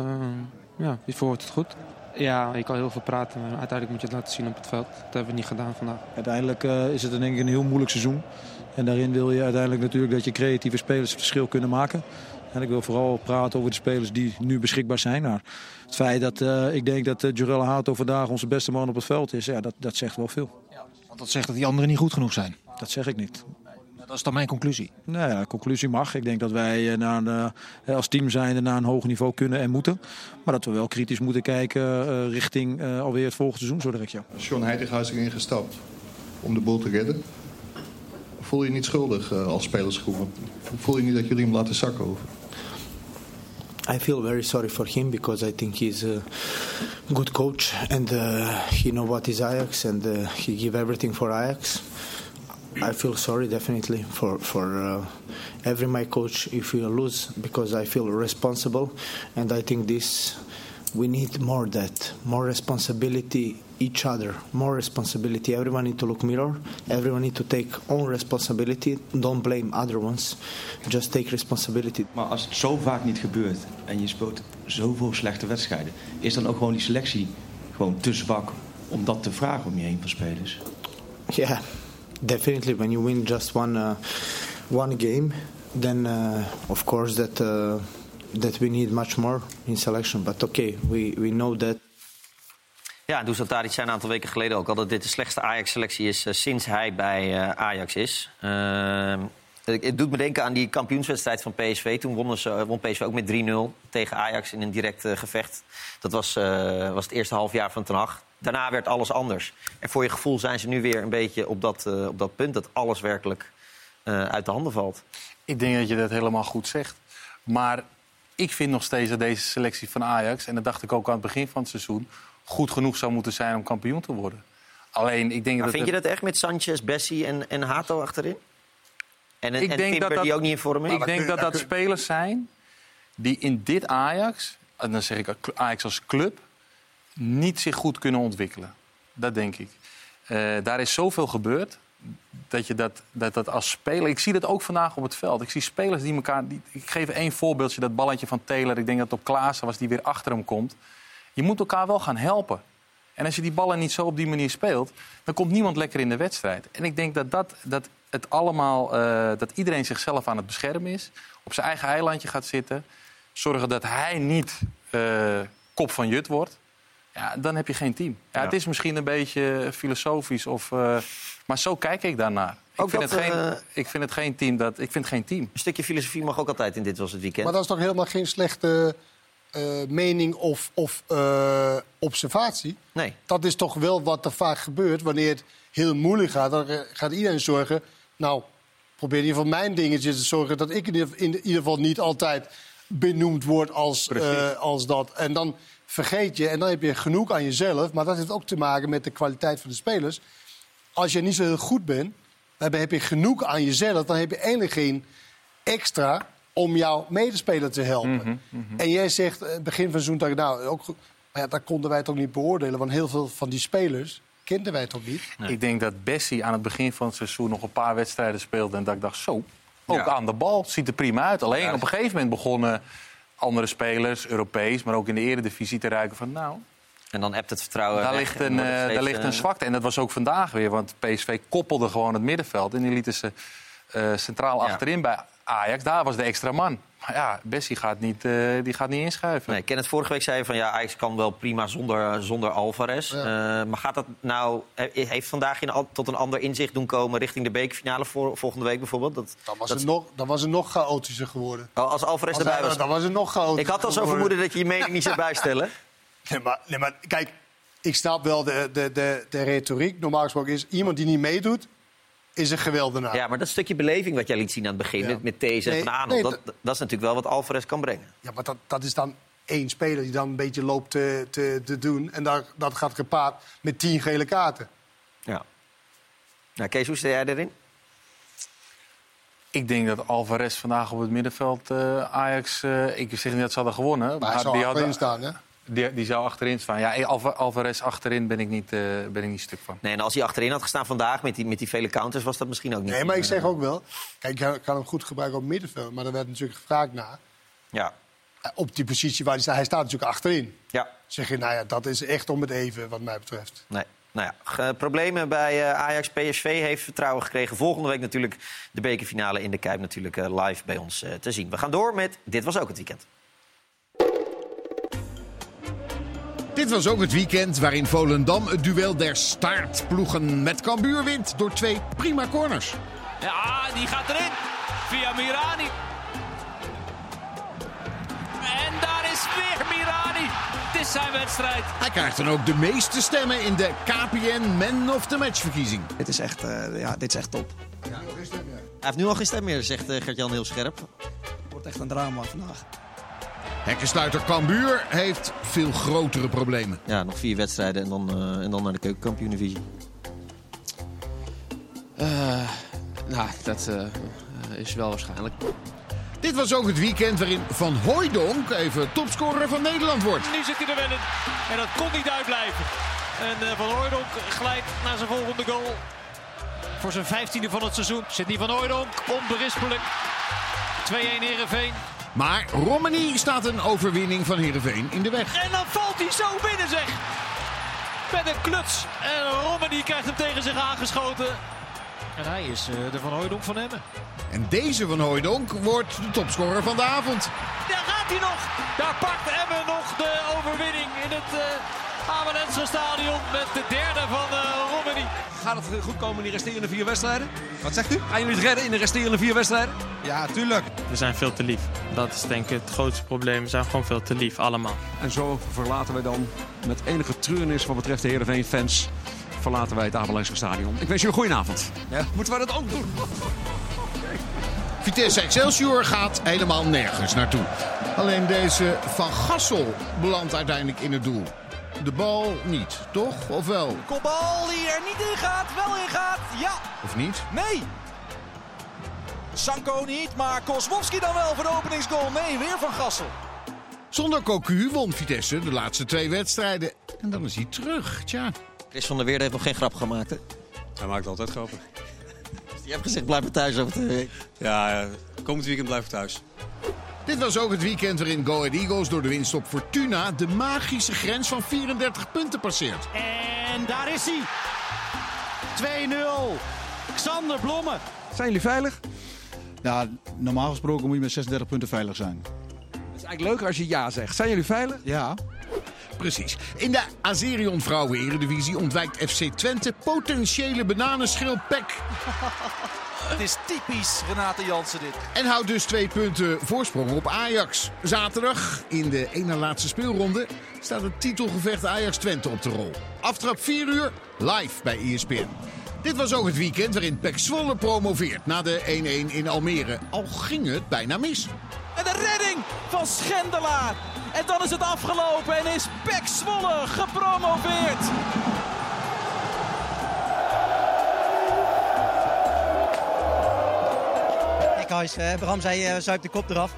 ja, hiervoor wordt het goed. Ja, je kan heel veel praten, maar uiteindelijk moet je het laten zien op het veld. Dat hebben we niet gedaan vandaag. Uiteindelijk uh, is het denk ik een heel moeilijk seizoen. En daarin wil je uiteindelijk natuurlijk dat je creatieve spelers het verschil kunnen maken. En ik wil vooral praten over de spelers die nu beschikbaar zijn. Maar het feit dat uh, ik denk dat uh, Jurel Hato vandaag onze beste man op het veld is, ja, dat, dat zegt wel veel. Ja, want dat zegt dat die anderen niet goed genoeg zijn. Dat zeg ik niet. Dat is dan mijn conclusie. Nou ja, conclusie mag. Ik denk dat wij naar een, als team zijn naar een hoog niveau kunnen en moeten. Maar dat we wel kritisch moeten kijken richting alweer het volgende seizoen zo direct. Ja. Sean Heitinghuis erin gestapt om de boel te redden. Voel je je niet schuldig als spelersgroep? Voel je niet dat jullie hem laten zakken over? I feel very sorry for him because I think he's a good coach and uh, he know what is Ajax and uh, he give everything for Ajax. I feel sorry definitely for for uh, every my coach if we lose because I feel responsible and I think this we need more that more responsibility each other more responsibility. Everyone need to look mirror. Everyone need to take own responsibility. Don't blame other ones. Just take responsibility. Maar als het zo vaak niet gebeurt en je speelt zoveel slechte wedstrijden is dan ook gewoon die selectie gewoon te zwak om dat te vragen om je heen van spelers? Yeah definitely. When you win just one uh, one game then uh, of course that uh, that we need much more in selection. But okay, we, we know that. Ja, Dusan Tadic zei een aantal weken geleden ook al dat dit de slechtste Ajax-selectie is uh, sinds hij bij uh, Ajax is. Uh, het doet me denken aan die kampioenswedstrijd van PSV. Toen wonnen ze, won PSV ook met 3-0 tegen Ajax in een direct gevecht. Dat was, was het eerste halfjaar van Ten Hag. Daarna werd alles anders. En voor je gevoel zijn ze nu weer een beetje op dat, op dat punt... dat alles werkelijk uit de handen valt. Ik denk dat je dat helemaal goed zegt. Maar ik vind nog steeds dat deze selectie van Ajax, en dat dacht ik ook aan het begin van het seizoen, goed genoeg zou moeten zijn om kampioen te worden. Alleen, ik denk maar dat vind je dat echt met Sanchez, Bessie en, en Hato achterin? En, en, ik denk Timber, dat dat, die ook niet in vorm is? Ik denk dat dat spelers zijn die in dit Ajax, en dan zeg ik Ajax als club, niet zich goed kunnen ontwikkelen. Dat denk ik. Uh, daar is zoveel gebeurd dat je dat, dat, dat als speler... Ik zie dat ook vandaag op het veld. Ik zie spelers die elkaar... Die, ik geef één voorbeeldje, dat balletje van Taylor. Ik denk dat het op Klaassen was, die weer achter hem komt. Je moet elkaar wel gaan helpen. En als je die ballen niet zo op die manier speelt... dan komt niemand lekker in de wedstrijd. En ik denk dat, dat, dat het allemaal... Uh, dat iedereen zichzelf aan het beschermen is. Op zijn eigen eilandje gaat zitten. Zorgen dat hij niet uh, kop van jut wordt. Ja, dan heb je geen team. Ja, ja. Het is misschien een beetje filosofisch of... Uh, maar zo kijk ik daarnaar. Ik vind, dat, het geen, uh, ik vind het geen team. Dat, ik vind geen team. Een stukje filosofie mag ook altijd in dit was het weekend. Maar dat is toch helemaal geen slechte eh, mening of, of eh, observatie. Nee. Dat is toch wel wat er vaak gebeurt wanneer het heel moeilijk gaat. Dan gaat iedereen zorgen. Nou, probeer in ieder geval mijn dingetje te zorgen dat ik in ieder, in ieder geval niet altijd benoemd word als, eh, als dat. En dan vergeet je en dan heb je genoeg aan jezelf. Maar dat heeft ook te maken met de kwaliteit van de spelers. Als je niet zo heel goed bent, dan heb je genoeg aan jezelf. Dan heb je eigenlijk geen extra om jouw medespeler te helpen. En jij zegt eh, begin van zo'n nou, ook. Maar ja, dat konden wij toch niet beoordelen. Want heel veel van die spelers kenden wij toch niet. Ik denk dat Bessie aan het begin van het seizoen nog een paar wedstrijden speelde. En dat ik dacht, zo, ook Ja. aan de bal. Ziet er prima uit. Alleen op een gegeven moment begonnen andere spelers, Europees, maar ook in de eredivisie te ruiken van nou. En dan hebt het vertrouwen. Daar weg ligt, en een, eh, steeds, daar ligt een eh, zwakte. En dat was ook vandaag weer. Want PSV koppelde gewoon het middenveld. En die lieten ze eh, centraal Ja. achterin bij Ajax. Daar was de extra man. Maar ja, Bessie gaat niet, eh, die gaat niet inschuiven. Nee, Kenneth vorige week zei van ja, Ajax kan wel prima zonder, zonder Alvarez. Eh, maar gaat dat nou, he- heeft vandaag je tot een ander inzicht doen komen richting de bekerfinale voor, volgende week bijvoorbeeld? Dat, Dan was, dat- het nog, dan was het nog chaotischer geworden. Oh, als Alvarez Als erbij was. Dan was het nog chaotischer Ik had al zo vermoeden dat je je mening niet zou bijstellen. Nee maar, nee, maar kijk, ik snap wel de, de, de, de retoriek. Normaal gesproken is iemand die niet meedoet, is een geweldenaar. Ja, maar dat stukje beleving wat jij liet zien aan het begin Ja. met, en Nee, Van Aanholt, nee, dat, dat is natuurlijk wel wat Alvarez kan brengen. Ja, maar dat, dat is dan één speler die dan een beetje loopt te, te, te doen. En dat, dat gaat gepaard met tien gele kaarten. Ja. Nou, Kees, hoe sta jij erin? Ik denk dat Alvarez vandaag op het middenveld eh, Ajax... eh, ik zeg niet dat ze hadden gewonnen. Maar hij zou die staan, hè? Die, die zou achterin staan. Ja, Alva- Alvarez achterin ben ik niet, eh, ben ik niet stuk van. Nee, en als hij achterin had gestaan vandaag met die, met die vele counters, was dat misschien ook niet. Nee, maar ik eh, zeg ook wel... Kijk, je kan hem goed gebruiken op middenveld. Maar er werd natuurlijk gevraagd naar... Ja. Op die positie waar hij staat. Hij staat natuurlijk achterin. Ja. Zeg je, nou ja, dat is echt om het even, wat mij betreft. Nee. Nou ja, problemen bij eh, Ajax. PSV heeft vertrouwen gekregen. Volgende week natuurlijk de bekerfinale in de Kuip natuurlijk eh, live bij ons eh, te zien. We gaan door met Dit was ook het weekend. Dit was ook het weekend waarin Volendam het duel der staartploegen met Cambuur wint door twee prima corners. Ja, die gaat erin. Via Mirani. En daar is weer Mirani. Het is zijn wedstrijd. Hij krijgt dan ook de meeste stemmen in de KPN Man of the Match verkiezing. Dit is echt, eh, ja, dit is echt top. Hij heeft nu al geen stem meer, zegt eh, Gert-Jan heel scherp. Wordt echt een drama vandaag. Hekkensluiter Cambuur heeft veel grotere problemen. Ja, nog vier wedstrijden en dan, eh, en dan naar de keukenkampioen-divisie. Eh, nou, dat eh, is wel waarschijnlijk. Dit was ook het weekend waarin Van Hooijdonk even topscorer van Nederland wordt. Nu zit hij er wel in. En dat kon niet uitblijven. En eh, Van Hooydonk glijdt naar zijn volgende goal. Voor zijn vijftiende van het seizoen. Sidney Van Hooydonk, onberispelijk. 2-1 Heerenveen. Maar Romani staat een overwinning van Heerenveen in de weg. En dan valt hij zo binnen, zeg. Met een kluts. En Romani krijgt hem tegen zich aangeschoten. En hij is eh, de Van Hooydonk van Emmen. En deze Van Hooijdonk wordt de topscorer van de avond. Daar gaat hij nog. Daar pakt Emmen nog de overwinning in het uh, Amelense stadion. Met de derde van uh, Romani. Gaat het goed komen in die resterende vier wedstrijden? Wat zegt u? Gaan jullie het redden in de resterende vier wedstrijden? Ja, tuurlijk. We zijn veel te lief. Dat is denk ik het grootste probleem. We zijn gewoon veel te lief, allemaal. En zo verlaten wij dan met enige treurnis wat betreft de Heerenveen-fans... verlaten wij het Abelense stadion. Ik wens je een goede avond. Ja, moeten wij dat ook doen? Vitesse Excelsior gaat helemaal nergens naartoe. Alleen deze Van Gassel belandt uiteindelijk in het doel. De bal niet, toch? Of wel? Kopbal die er niet in gaat, wel in gaat. Ja. Of niet? Nee. Sanko niet, maar Kosmowski dan wel voor de openingsgoal. Nee, weer Van Gassel. Zonder Cocu won Vitesse de laatste twee wedstrijden. En dan is hij terug, tja. Chris van der Weerde heeft nog geen grap gemaakt, hè? Hij maakt altijd grappen. Je hebt gezegd, blijf maar thuis over twee weken. Ja, komend weekend blijf ik thuis. Dit was ook het weekend waarin Go Ahead Eagles door de winst op Fortuna... de magische grens van 34 punten passeert. En daar is hij. 2-0. Xander Blommen. Zijn jullie veilig? Ja, normaal gesproken moet je met 36 punten veilig zijn. Het is eigenlijk leuker als je ja zegt. Zijn jullie veilig? Ja. Precies. In de Azerion Vrouwen Eredivisie ontwijkt FC Twente potentiële bananenschil Pek. Het is typisch Renate Jansen dit. En houdt dus twee punten voorsprong op Ajax. Zaterdag, in de ene laatste speelronde, staat het titelgevecht Ajax-Twente op de rol. Aftrap 4 uur, live bij ESPN. Dit was ook het weekend waarin Pek Zwolle promoveert na de 1-1 in Almere. Al ging het bijna mis. En de redding van Schendelaar. En dan is het afgelopen en is Pek Zwolle gepromoveerd. Bram zei, uh, zuip de kop eraf.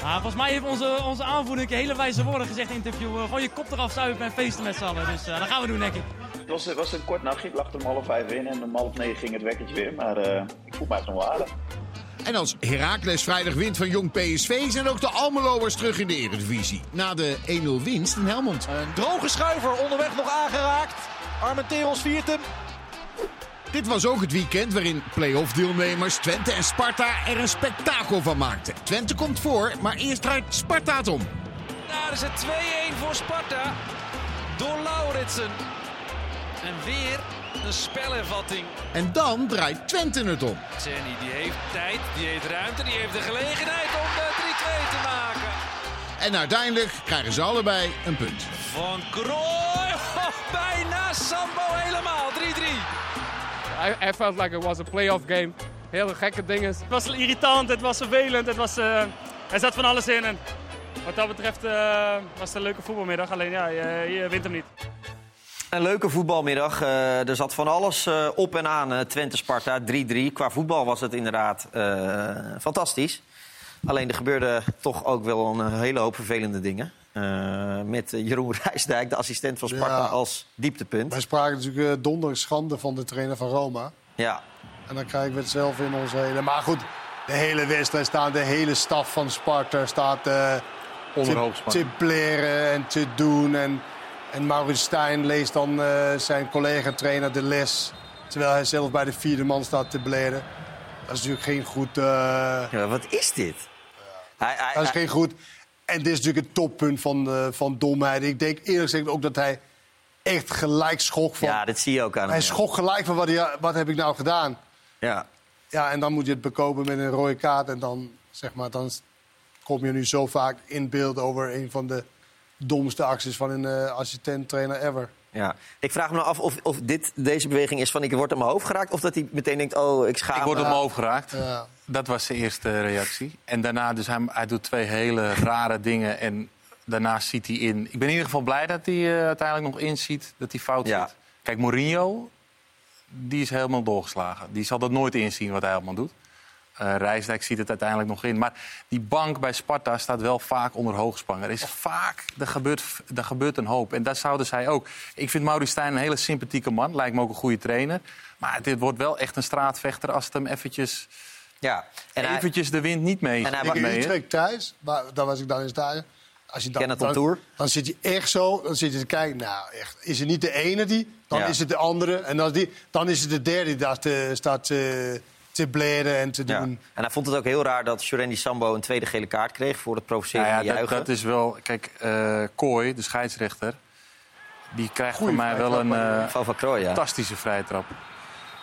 Ja, volgens mij heeft onze, onze aanvoerder hele wijze woorden gezegd in het interview. Uh, gewoon je kop eraf zuipen en feesten met z'n allen. Dus uh, dat gaan we doen, denk ik. Het was, was een kort nachtje. Ik lag er om half vijf in en om half negen ging het wekkertje weer. Maar ik voel mij nog wel aardig. En als Heracles vrijdag wint van Jong PSV zijn ook de Almeloers terug in de Eredivisie. Na de 1-0 winst in Helmond. Een droge schuiver onderweg nog aangeraakt. Armenteros viert hem. Dit was ook het weekend waarin play-off deelnemers Twente en Sparta er een spektakel van maakten. Twente komt voor, maar eerst draait Sparta het om. Daar is het 2-1 voor Sparta door Lauritsen. En weer een spelervatting. En dan draait Twente het om. Jenny die heeft tijd, die heeft ruimte, die heeft de gelegenheid om de 3-2 te maken. En uiteindelijk krijgen ze allebei een punt. Van Krooi, oh, bijna Sambo helemaal, 3-3. I, I felt like it was a playoff game. Hele gekke dingen. Het was irritant, het was vervelend, het was, uh, er zat van alles in. En wat dat betreft uh, was het een leuke voetbalmiddag. Alleen ja, je, je wint hem niet. Een leuke voetbalmiddag. Uh, er zat van alles uh, op en aan. Uh, Twente-Sparta 3-3. Qua voetbal was het inderdaad fantastisch. Alleen er gebeurde toch ook wel een hele hoop vervelende dingen. Uh, met Jeroen Rijsdijk, de assistent van Sparta, ja. als dieptepunt. Wij spraken natuurlijk uh, donderdag schande van de trainer van Roma. Ja. En dan krijgen we het zelf in onze hele... Maar goed, de hele wedstrijd staat, de hele staf van Sparta staat uh, te, te pleren en te doen. En, en Maurits Stijn leest dan zijn collega-trainer de les... terwijl hij zelf bij de vierde man staat te bleren. Dat is natuurlijk geen goed... Ja, wat is dit? Ja. Hij, hij, dat is geen goed... En dit is natuurlijk het toppunt van, uh, van domheid. Ik denk eerlijk gezegd ook dat hij echt gelijk schrok van... Ja, dat zie je ook aan hem. Hij schrok gelijk van wat, hij, wat heb ik nou gedaan. Ja. Ja, en dan moet je het bekopen met een rode kaart. En dan, zeg maar, dan kom je nu zo vaak in beeld over een van de domste acties van een uh, assistent-trainer ever. Ja. Ik vraag me nou af of, of dit, deze beweging is van ik word op mijn hoofd geraakt... of dat hij meteen denkt, oh, ik schaam Ik word op mijn hoofd geraakt. Ja. Dat was zijn eerste reactie. En daarna, dus hij, hij doet twee hele rare dingen. En daarna ziet hij in... Ik ben in ieder geval blij dat hij uh, uiteindelijk nog inziet dat hij fout Ja. zit. Kijk, Mourinho, die is helemaal doorgeslagen. Die zal dat nooit inzien wat hij allemaal doet. Uh, Rijsdijk ziet het uiteindelijk nog in. Maar die bank bij Sparta staat wel vaak onder hoogspanning. Er is vaak, er gebeurt, er gebeurt een hoop. En dat zouden zij ook. Ik vind Maurice Stijn een hele sympathieke man. Lijkt me ook een goede trainer. Maar dit wordt wel echt een straatvechter als het hem eventjes... Ja. En eventjes de wind niet mee. En hij in Utrecht thuis, maar daar was ik dan in stage. Als je dan, dan, tour. dan zit je echt zo, dan zit je te kijken. Nou, echt, is het niet de ene die, dan Ja. is het de andere. En dan, die, dan is het de derde die daar te, staat te, te bleren en te Ja. doen. En hij vond het ook heel raar dat Shorendi Sambo een tweede gele kaart kreeg... voor het provoceren Nou ja, dat, juichen. dat is wel... Kijk, eh Kooi, de scheidsrechter... die krijgt Goeie voor mij wel een eh, Van Van Krooi, ja. fantastische vrijtrap.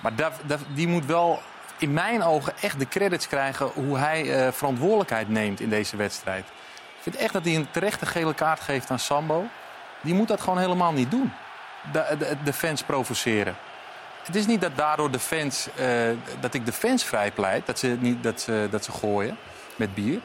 Maar dat, dat- die moet wel in mijn ogen echt de credits krijgen... hoe hij eh, verantwoordelijkheid neemt in deze wedstrijd. Ik vind echt dat hij een terechte gele kaart geeft aan Sambo. Die moet dat gewoon helemaal niet doen. De, de, de fans provoceren. Het is niet dat daardoor de fans, eh, dat ik de fans vrijpleit, dat ze, niet, dat, ze, dat ze gooien met bier.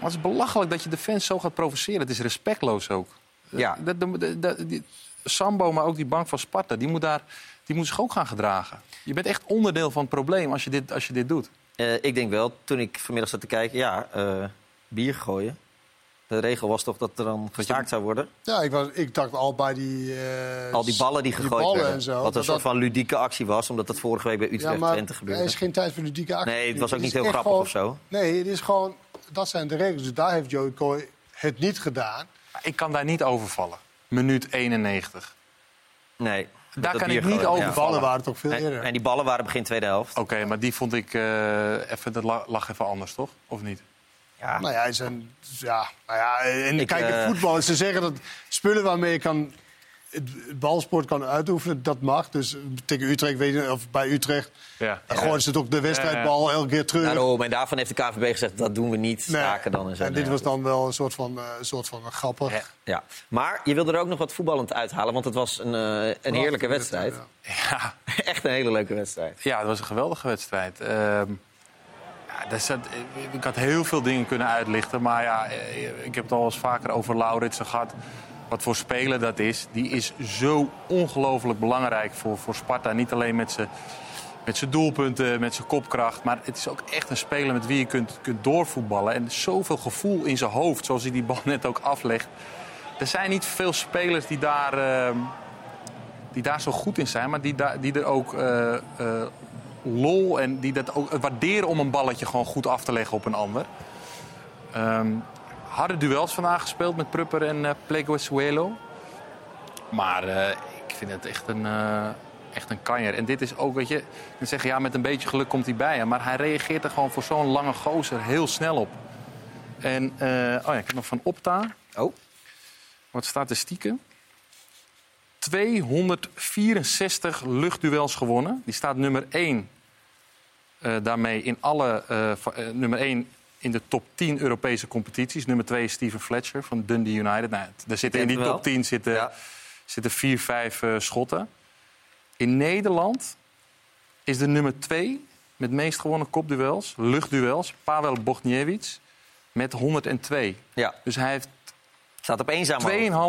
Maar het is belachelijk dat je de fans zo gaat provoceren. Het is respectloos ook. Ja. Dat, dat, dat- dat- die, Sambo, maar ook die bank van Sparta, die moet, daar, die moet zich ook gaan gedragen. Je bent echt onderdeel van het probleem als je dit, als je dit doet. Eh, ik denk wel, toen ik vanmiddag zat te kijken... ja, eh, bier gooien. De regel was toch dat er dan gestaakt zou worden? Ja, ik, was, ik dacht al bij die... eh, Al die ballen die gegooid ballen werden. en zo. Wat een dat soort dat- van ludieke actie was, omdat dat vorige week bij Ja, Utrecht maar Twente er gebeurde. is geen tijd voor ludieke actie. Nee, het was ook niet heel grappig gewoon- of zo. Nee, het is gewoon... Dat zijn de regels. Dus daar heeft Joey Coy het niet gedaan. Ik kan daar niet overvallen. Minuut 91. Nee. Daar kan ik niet over ja. ballen waren toch veel En, eerder. en die ballen waren begin tweede helft. Oké, maar die vond ik eh, even, dat la- lag even anders, toch? Of niet? Ja. Nou ja, het zijn, ja, nou ja en Ik, kijk, eh, in voetbal is te zeggen dat spullen waarmee je kan het balsport kan uitoefenen, dat mag. Dus tegen Utrecht, weet je, of bij Utrecht, ja. dan gooien ze toch de wedstrijdbal elke keer terug. Daarom, en daarvan heeft de KVB gezegd, dat doen we niet. Staken dan en zo. En dit was dan wel een soort van, uh, soort van grappig. Ja. ja. Maar je wilde er ook nog wat voetballend uithalen, want het was een, uh, een heerlijke wedstrijd. Ja. Echt een hele leuke wedstrijd. Ja, het was een geweldige wedstrijd. Zat, ik had heel veel dingen kunnen uitlichten, maar ja, ik heb het al eens vaker over Lauritsen gehad wat voor speler dat is. Die is zo ongelooflijk belangrijk voor, voor Sparta. Niet alleen met zijn met zijn doelpunten, met zijn kopkracht. Maar het is ook echt een speler met wie je kunt, kunt doorvoetballen. En zoveel gevoel in zijn hoofd, zoals hij die bal net ook aflegt. Er zijn niet veel spelers die daar, uh, die daar zo goed in zijn. Maar die, die er ook uh, lol en die dat ook waarderen om een balletje gewoon goed af te leggen op een ander. Um, harde duels vandaag gespeeld met Prupper en uh, Pleguezuelo. Maar uh, ik vind het echt een, uh, echt een kanjer. En dit is ook, weet je, dan zeggen ja, met een beetje geluk komt hij bij hem. Maar hij reageert er gewoon voor zo'n lange gozer heel snel op. En, oh ja, ik heb nog van Opta. Oh. Wat statistieken. 264 luchtduels gewonnen. Die staat nummer 1 daarmee in alle nummer 1 in de top 10 Europese competities. Nummer 2 is Steven Fletcher van Dundee United. Nou, daar zitten, in die top 10 zitten, ja. zitten vier, vijf uh, schotten. In Nederland is de nummer 2 met meest gewonnen kopduels, luchtduels, Pavel Bogniewicz met 102. Ja. Dus hij heeft Staat op eenzaam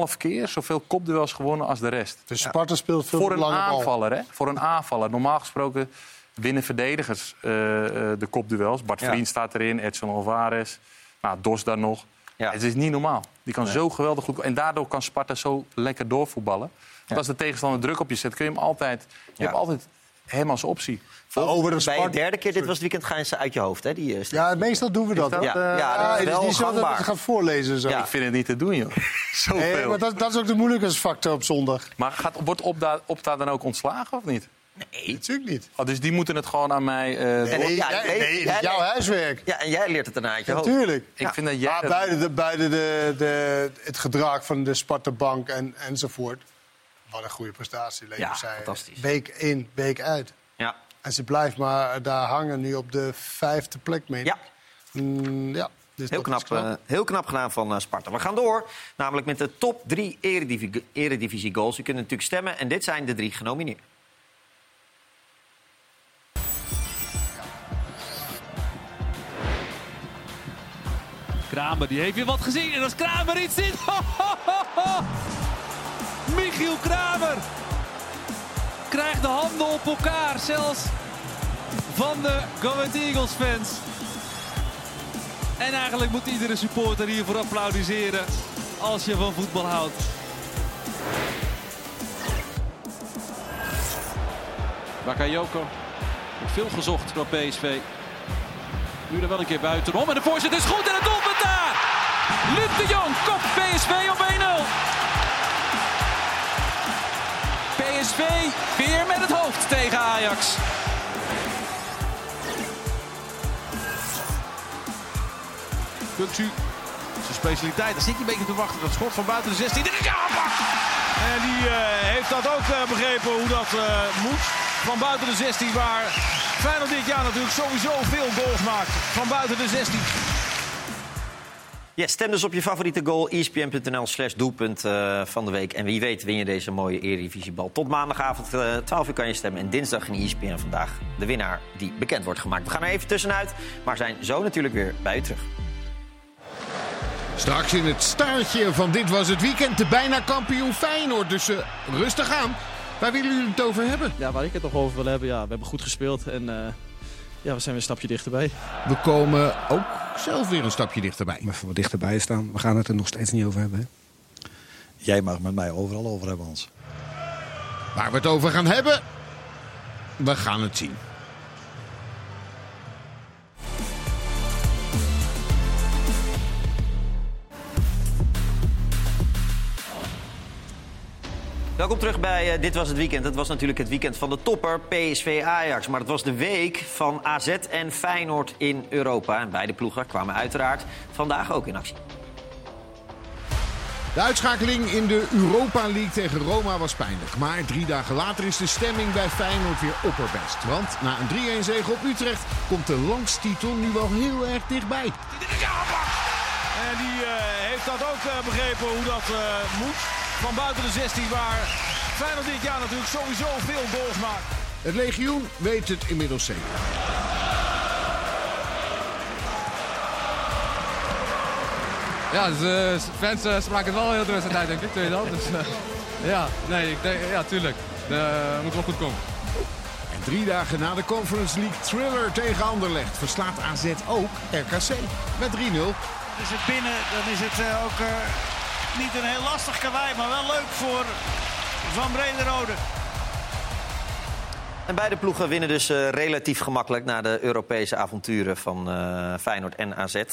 2,5 keer zoveel kopduels gewonnen als de rest. Dus Sparta speelt veel Voor een lange aanvaller, hè? Voor een aanvaller. Normaal gesproken winnen verdedigers uh, uh, de kopduels. Bart ja. Vriend staat erin, Edson Alvarez, nou, Dos daar nog. Ja. Het is niet normaal. Die kan nee. zo geweldig goed... En daardoor kan Sparta zo lekker doorvoetballen. Want ja. als de tegenstander druk op je zet, kun je hem altijd... Je hebt altijd hem als optie. Over de Bij de derde keer dit was het weekend gaan ze uit je hoofd, hè? Die, uh, ja, meestal doen we dat. dat ja, uh, ja, dat is, is niet zo dat je gaat voorlezen. Zo. Ja. Ik vind het niet te doen, joh. Zoveel. Nee, maar dat, dat, is ook de moeilijke factor op zondag. Maar gaat, wordt Opta, Opta dan ook ontslagen of niet? Nee. Natuurlijk niet. Oh, dus die moeten het gewoon aan mij... Uh, nee, nee, ja, nee, nee, nee, jouw huiswerk. Ja, en jij leert het daarna uit je hoofd. Natuurlijk. Ik ja. vind dat jij... Maar buiten, de, buiten de, de, het gedrag van de Sparta Bank en, enzovoort... Wat een goede prestatie, Leo ja, zei. fantastisch. Week in, week uit. Ja. En ze blijft maar daar hangen nu op de vijfde plek mee. Ja. Mm, ja. Dus heel, knap, knap. Uh, heel knap gedaan van uh, Sparta. We gaan door, namelijk met de top drie eredivisie, eredivisie goals. U kunt natuurlijk stemmen en dit zijn de drie genomineerden. Kramer die heeft weer wat gezien. En als Kramer iets ziet. Michiel Kramer krijgt de handen op elkaar. Zelfs van de Go Eagles fans. En eigenlijk moet iedere supporter hiervoor applaudisseren. Als je van voetbal houdt. Bakayoko. Veel gezocht door PSV. Nu er wel een keer buitenom. En de voorzet is goed en het doelpunt daar. Luc de Jong kopt PSV op 1-0. PSV weer met het hoofd tegen Ajax. Kuksu, zijn specialiteit. Daar zit hij een beetje te wachten. Dat schot van buiten de 16. Dit is ja, En die uh, heeft dat ook uh, begrepen hoe dat uh, moet. Van buiten de 16 waar Feyenoord dit jaar natuurlijk sowieso veel goals maakt. Van buiten de 16. Ja, stem dus op je favoriete goal. espn.nl slash doelpunt uh, van de week. En wie weet win je deze mooie Eredivisiebal. Tot maandagavond uh, 12 uur kan je stemmen. En dinsdag in ESPN vandaag de winnaar die bekend wordt gemaakt. We gaan er even tussenuit, maar zijn zo natuurlijk weer bij u terug. Straks in het staartje van dit was het weekend de bijna kampioen Feyenoord. Dus uh, rustig aan. Waar willen jullie het over hebben? Ja, waar ik het nog over wil hebben. Ja, we hebben goed gespeeld en uh, ja, we zijn weer een stapje dichterbij. We komen ook zelf weer een stapje dichterbij. Maar wat dichterbij staan, we gaan het er nog steeds niet over hebben. Hè? Jij mag met mij overal over hebben, Hans. Waar we het over gaan hebben, we gaan het zien. Welkom terug bij uh, Dit Was Het Weekend. Het was natuurlijk het weekend van de topper PSV Ajax. Maar het was de week van AZ en Feyenoord in Europa. En beide ploegen kwamen uiteraard vandaag ook in actie. De uitschakeling in de Europa League tegen Roma was pijnlijk. Maar drie dagen later is de stemming bij Feyenoord weer opperbest. Want na een 3-1 zege op Utrecht komt de landstitel nu wel heel erg dichtbij. En die uh, heeft dat ook uh, begrepen hoe dat uh, moet. Van buiten de 16 waar Feyenoord dit jaar natuurlijk sowieso veel goals maakt. Het legioen weet het inmiddels zeker. Ja, dus, uh, fans uh, spraken het wel heel druk uit, denk ik. Tweede dan. Dus, uh, ja, nee, ik denk, ja, tuurlijk. Dat moet wel goed komen. En drie dagen na de Conference League thriller tegen Anderlecht verslaat AZ ook RKC met 3-0. Is het binnen, dan is het ook niet een heel lastig kawaii, maar wel leuk voor Van Brederode. En beide ploegen winnen dus uh, relatief gemakkelijk na de Europese avonturen van uh, Feyenoord en AZ. Uh,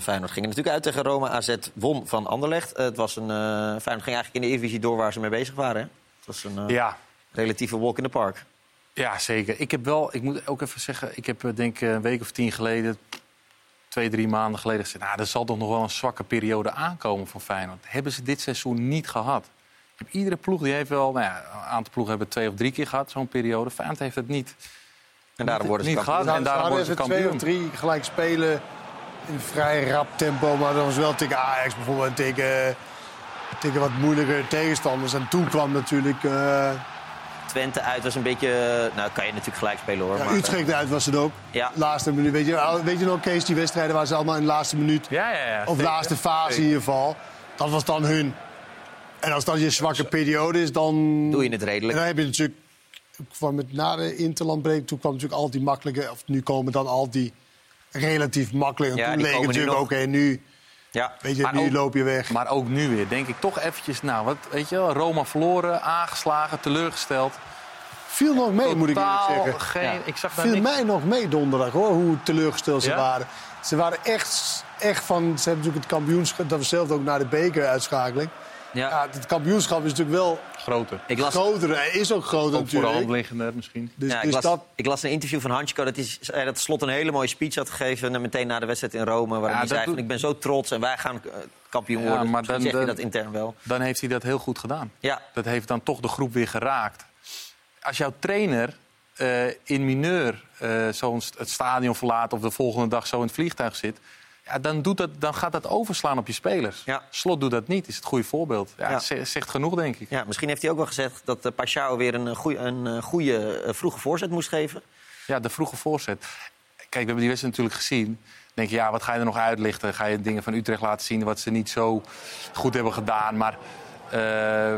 Feyenoord ging er natuurlijk uit tegen Roma. AZ won van Anderlecht. het was een, Feyenoord ging eigenlijk in de Eredivisie door waar ze mee bezig waren. Hè? Het was een ja. relatieve walk in the park. Ja, zeker. Ik heb wel, ik moet ook even zeggen, ik heb denk een week of tien geleden, twee, drie maanden geleden gezegd, nou, er zal toch nog wel een zwakke periode aankomen voor Feyenoord. Hebben ze dit seizoen niet gehad? Iedere ploeg die heeft wel, nou ja, een aantal ploegen hebben twee of drie keer gehad, zo'n periode. Feyenoord heeft het niet. En daarom worden ze niet kampioen. gehad. En daarom worden ze kampioen. twee of drie gelijk spelen in vrij rap tempo. Maar dat was wel tegen Ajax bijvoorbeeld. Tegen, tegen wat moeilijke tegenstanders. En toen kwam natuurlijk... Uh... Twente uit was een beetje... Nou, kan je natuurlijk gelijk spelen hoor. Ja, maar, Utrecht uit was het ook. Ja. Laatste minuut. Weet je, weet je nog, Kees, die wedstrijden waar ze allemaal in de laatste minuut... Ja, ja, ja. Of de laatste fase in ieder geval. Dat was dan hun. En als dat je zwakke periode is, dan... Doe je het redelijk. En dan heb je natuurlijk... Van met, na de interlandbreek, toen kwam natuurlijk al die makkelijke... Of nu komen dan al die relatief makkelijk. En Ja, toen leek het natuurlijk, oké, nog. nu... Ja. Weet je, Maar nu ook- loop je weg. Maar ook nu weer, denk ik toch eventjes, nou, wat, weet je wel, Roma verloren, aangeslagen, teleurgesteld. Viel nog mee, moet ik eerlijk zeggen. Geen, Ik zag daar viel niks. mij nog mee donderdag, hoor, hoe teleurgesteld ze Ja? waren. Ze waren echt, echt van... Ze hebben natuurlijk het kampioenschap... Dat was zelf ook naar de bekeruitschakeling. Ja. Ja, het kampioenschap is natuurlijk wel Groter. Ik las, groter. Hij is ook groter Ook voor de hand natuurlijk. misschien. Dus, ja, ik, dus las, dat... ik las een interview van Hanchko dat hij dat Slot een hele mooie speech had gegeven... en meteen na de wedstrijd in Rome, waarin Ja, hij zei van, ik ben zo trots en wij gaan eh, kampioen Ja, worden. maar dan- zeg je dat intern wel. Dan heeft hij dat heel goed gedaan. Ja, Dat heeft dan toch de groep weer geraakt. Als jouw trainer eh, in mineur eh, zo het stadion verlaat... of de volgende dag zo in het vliegtuig zit... Ja, dan, doet dat, dan gaat dat overslaan op je spelers. Ja. Slot doet dat niet, is het goede voorbeeld. Ja, Ja. ze- Zegt genoeg, denk ik. ja, misschien heeft hij ook wel gezegd dat uh, Pashao weer een, goeie, een eh, goede eh, vroege voorzet moest geven. Ja, de vroege voorzet. Kijk, we hebben die wedstrijd natuurlijk gezien. Dan denk je, ja, wat ga je er nog uitlichten? Ga je dingen van Utrecht laten zien wat ze niet zo goed hebben gedaan? Maar eh,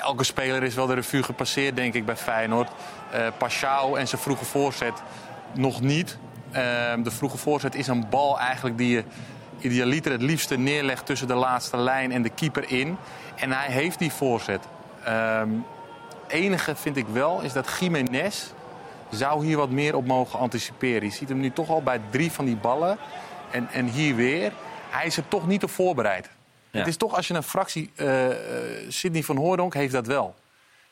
elke speler is wel de revue gepasseerd, denk ik, bij Feyenoord. Eh Pashao en zijn vroege voorzet nog niet. Eh, de vroege voorzet is een bal eigenlijk die je idealiter het liefste neerlegt tussen de laatste lijn en de keeper in. En hij heeft die voorzet. Ehm, enige vind ik wel is dat Jiménez zou hier wat meer op mogen anticiperen. Je ziet hem nu toch al bij drie van die ballen. En, en hier weer. Hij is er toch niet op voorbereid. Ja. Het is toch als je een fractie... eh, Sidney van Hoordonk heeft dat wel.